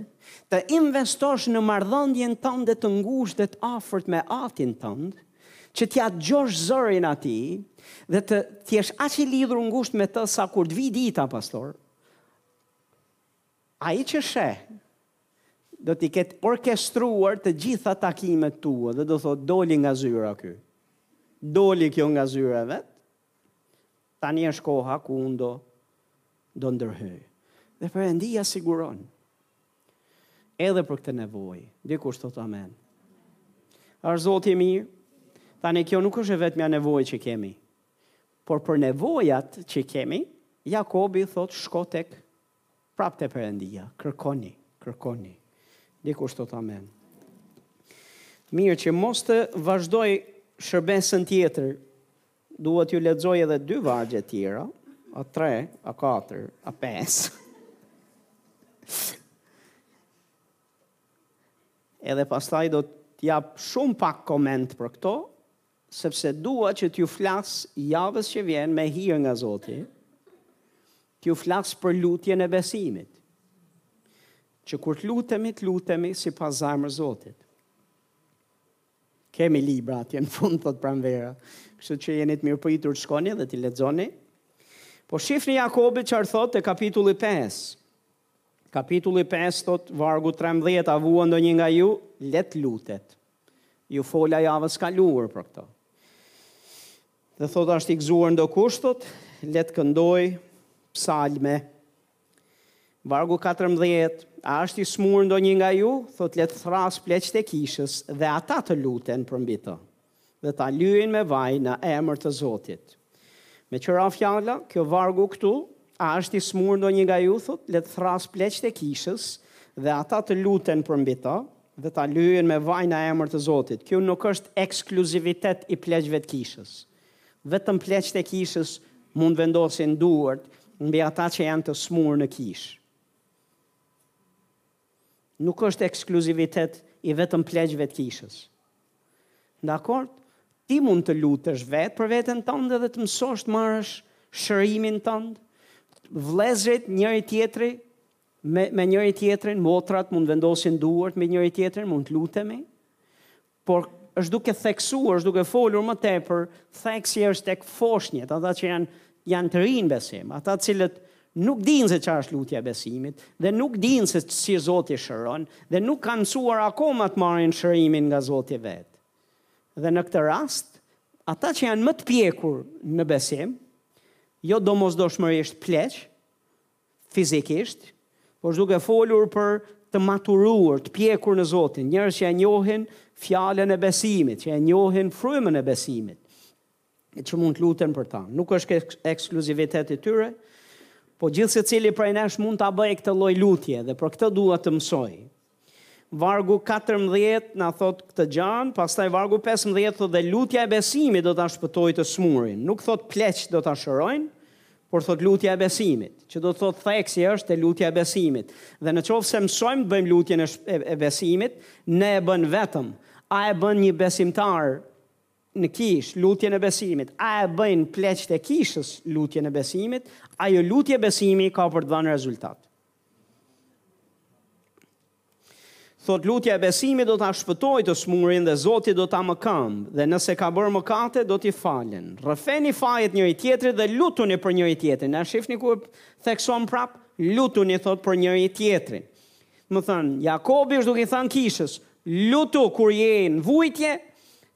të investosh në marrëdhënien tënde të ngushtë dhe të afërt me Atin tënd, që t'ia dëgjosh zërin Atij dhe të të jesh aq i lidhur ngushtë me Të sa kur të vijë dita, pastor, Ai që sheh do t'i ketë orkestruar të gjitha takimet tua dhe do thotë doli nga zyra ky. Doli kjo nga zyra e vet. Tani është koha ku unë do të ndërhyj. Dhe Perëndia siguron. Edhe për këtë nevojë, dikush thot amen. A është Zoti i mirë? Tani kjo nuk është e vetmja nevojë që kemi. Por për nevojat që kemi, Jakobi thot shko tek prap te Perëndia, kërkoni, kërkoni. Dikush thot amen. Mirë që mos të vazhdoj shërbesën tjetër Dua t'ju lexoj edhe dy vargje tjera, a tre, a katër, a pes. edhe pastaj do t'jap shumë pak koment për këto, sepse dua që t'ju flas javës që vjen me hir nga Zoti, t'ju flas për lutjen e besimit. Që kur të lutemi, të lutemi sipas zemrës së Zotit. Kemi libra atje në fund, thot Pranvera. Kështu që jeni të mirëpritur të shkoni dhe t'i lexoni. Po shifni Jakobi çfarë thotë te kapitulli 5. Kapitulli 5 thot vargu 13, a vuan ndonjë nga ju, le të lutet. Ju fola javës së kaluar për këto. Dhe thot a është i gëzuar ndokush thot, le të këndojë psalme Vargu katërmbëdhjetë, A është i smurë ndonjë nga ju? Thotë, Le të thrasë pleqtë e kishës dhe ata të luten përmbi të dhe ta lyejnë me vaj në emër të Zotit. Meqë ra fjala, kjo vargu këtu, A është i smurë ndonjë nga ju? Thotë, Le të thrasë pleqtë e kishës dhe ata të luten përmbi të dhe ta lyejnë me vaj në emër të Zotit. Kjo nuk është ekskluzivitet i pleqve të kishës. Vetëm pleqtë e kishës mund të vendosin duart mbi ata që janë të smurë në kishë. Nuk është ekskluzivitet i vetëm pleqve të kishës. Dakord? Ti mund të lutesh vetë për veten tënde dhe të mësosh të marrësh shërimin tënd. Vëllezërit njëri tjetri me me njëri tjetrin, motrat mund të vendosin duart mbi njëri tjetrin, mund të lutemi. Por, është duke theksuar, është duke folur më tepër, theksi është tek foshnjët, ata që janë janë të rinj në besim, ata të cilët nuk dinë se ça është lutja e besimit dhe nuk dinë se si Zoti shëron dhe nuk kanë mësuar akoma të marrin shërimin nga Zoti vet. Dhe në këtë rast, ata që janë më të pjekur në besim, jo domosdoshmërisht pleq, fizikisht, por është duke folur për të maturuar, të pjekur në Zotin, njerëz që e njohin fjalën e besimit, që e njohin frymën e besimit, e që mund të luten për ta. Nuk është ekskluzivitet i tyre, po gjithsecili prej nesh mund ta bëjë këtë lloj lutje dhe për këtë dua t'ju mësoj. Vargu katërmbëdhjetë na thotë këtë gjan, pastaj vargu pesëmbëdhjetë thotë dhe lutja e besimit do ta shpëtojë të smurin. Nuk thotë pleqtë do ta shërojnë, por thotë lutja e besimit, që do të thotë theksi është te lutja e besimit. Dhe në qoftë se mësojmë të bëjmë lutjen e, e, e besimit, a e bën vetëm, a e bën një besimtar në kishë lutjen e besimit, a e bëjnë pleqtë e kishës lutjen e besimit, ajo lutje besimi ka për të dhënë rezultat. Thot lutja e besimit do ta shpëtoj të smurin dhe Zoti do ta mëkëmbë dhe nëse ka bërë mëkate do t'i falen. Rrëfeni fajet njëri tjetrit dhe lutuni për njëri tjetrin. A shifni ku thekson prap lutuni thot për njëri tjetrin. Me thënë, Jakobi është duke i thënë kishës, lutu kur je në vuajtje,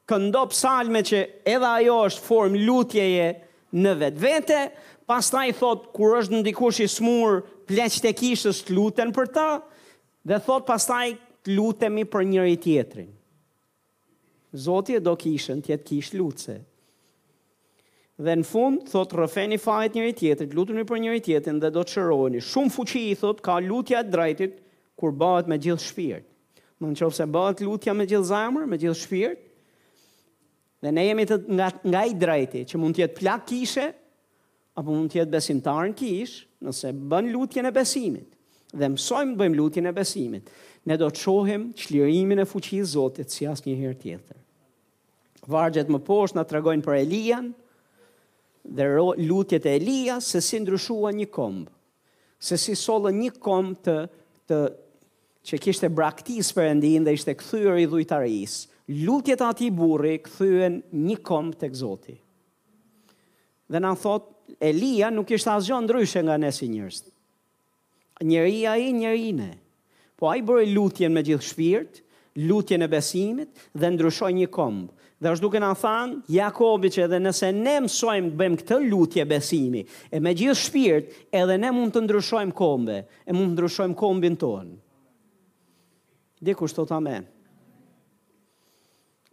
këndo psalme që edhe ajo është formë lutjeje në vetvete, pastaj thotë kur është dikush i smur pleqtë e kishës të luten për ta dhe thotë pastaj të lutemi për njëri tjetrin. Zoti e do kishën të jetë kishë lutëse. Dhe në fund thotë rrëfeni fajet njëri tjetrit, lutuni për njëri tjetrin dhe do të shëroheni. Shumë fuqi, thotë, ka lutja e të drejtit kur bëhet me gjithë shpirt. Në qoftë se bëhet lutja me gjithë zemër, me gjithë shpirt, Dhe ne jemi të nga, nga i drejti, që mund të jetë plak kishe, apo mund të jetë besimtar në kish, nëse bën lutjen e besimit dhe mësojmë të bëjmë lutjen e besimit, ne do të shohim çlirimin e fuqisë Zotit si asnjëherë tjetër. Vargjet më poshtë na tregojnë për Elian dhe lutjet e Elias se si ndryshuan një komb. se si sollën një komb të të që kishte braktisë perëndinë dhe ishte kthyer idhujtarisë. Lutjet e atij burri kthyen një komb tek Zoti. Dhe na thot, Elia nuk ishte asgjë ndryshe nga ne si njerëz. Njeri ai, njeri ne. Po ai bëri lutjen me gjithë shpirt, lutjen e besimit dhe ndryshoi një komb. Dhe është duke na thënë Jakobi që edhe nëse ne mësojmë të bëjmë këtë lutje besimi e me gjithë shpirt, edhe ne mund të ndryshojmë kombe, e mund të ndryshojmë kombin tonë. Dikush thot amen.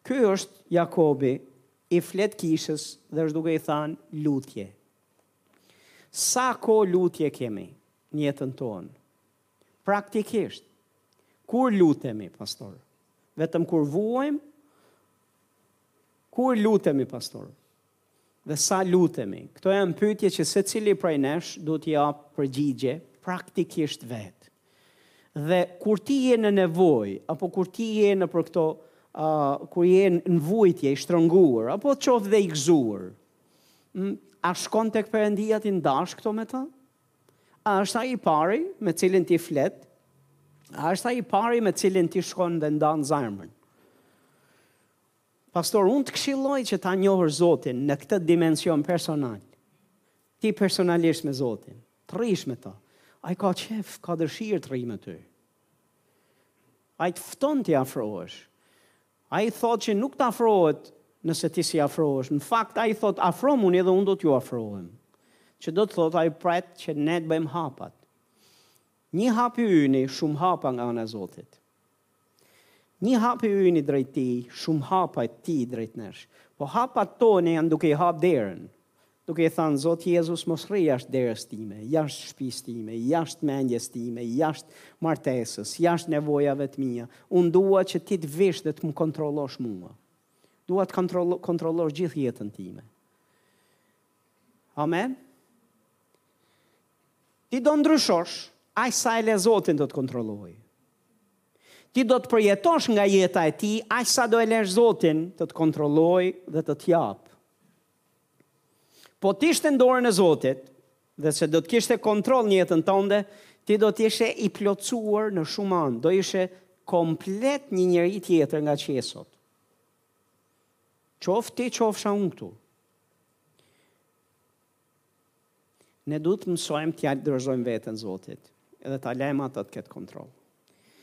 Ky është Jakobi i flet kishës dhe është duke i thënë lutje. Sa kohë lutje kemi në jetën tonë? Praktikisht, kur lutemi, pastor? Vetëm kur vuajmë? Kur lutemi, pastor? Dhe sa lutemi? Këto janë pyetje që secili prej nesh duhet t'i japë përgjigje praktikisht vetë. Dhe kur ti je në nevoj, apo kur ti je nëpër këto, uh, kur je në vuajtje, i shtrënguar, apo qoftë dhe i gëzuar, a shkon tek Perëndia t'i ndash këto me ta? A është ai i pari me cilin ti flet? A është ai i pari me cilin ti shkon dhe ndan zemrën? Pastor, unë të këshilloj që ta njohësh Zotin në këtë dimension personal. Ti personalisht me Zotin. Të rrish me ta. Ai ka qejf, ka dëshirë të rrijë me ty. Ai të fton t'i afrohesh. Ai thotë që nuk të afrohet nëse ti s'i afrohesh. Në fakt, ai thotë afromuni dhe unë do t'ju afrohem. Që do të thotë ai pret që ne të bëjmë hapat. Një hap i yni, shumë hapa nga ana e Zotit. Një hap i yni drejt tij, shumë hapa të tij drejt nesh. Po hapat tona janë duke i hap derën. duke i thënë, Zot Jezus, mos rri jashtë derës time, jashtë shpisë time, jashtë mendjes time, jashtë martesës, jashtë nevojave të mia. Unë dua që ti të vish dhe të më kontrollosh mua. Dua të kontrollosh gjithë jetën time. Amen? Ti do ndryshosh, aq sa e le Zotin të të kontrollojë. Ti do të përjetosh nga jeta e tij, aq sa do e lesh Zotin të të kontrollojë dhe të të japë Po të ishte në dorën e Zotit dhe se do të kishte kontroll në jetën tënde, ti do të ishe i plotësuar në shumë anë, do ishe komplet një njeri tjetër nga që je sot. Qoftë ti, qofsha unë këtu. Ne duhet të mësojmë t'ia dorëzojmë veten Zotit, edhe ta lajmë atë të ketë kontroll.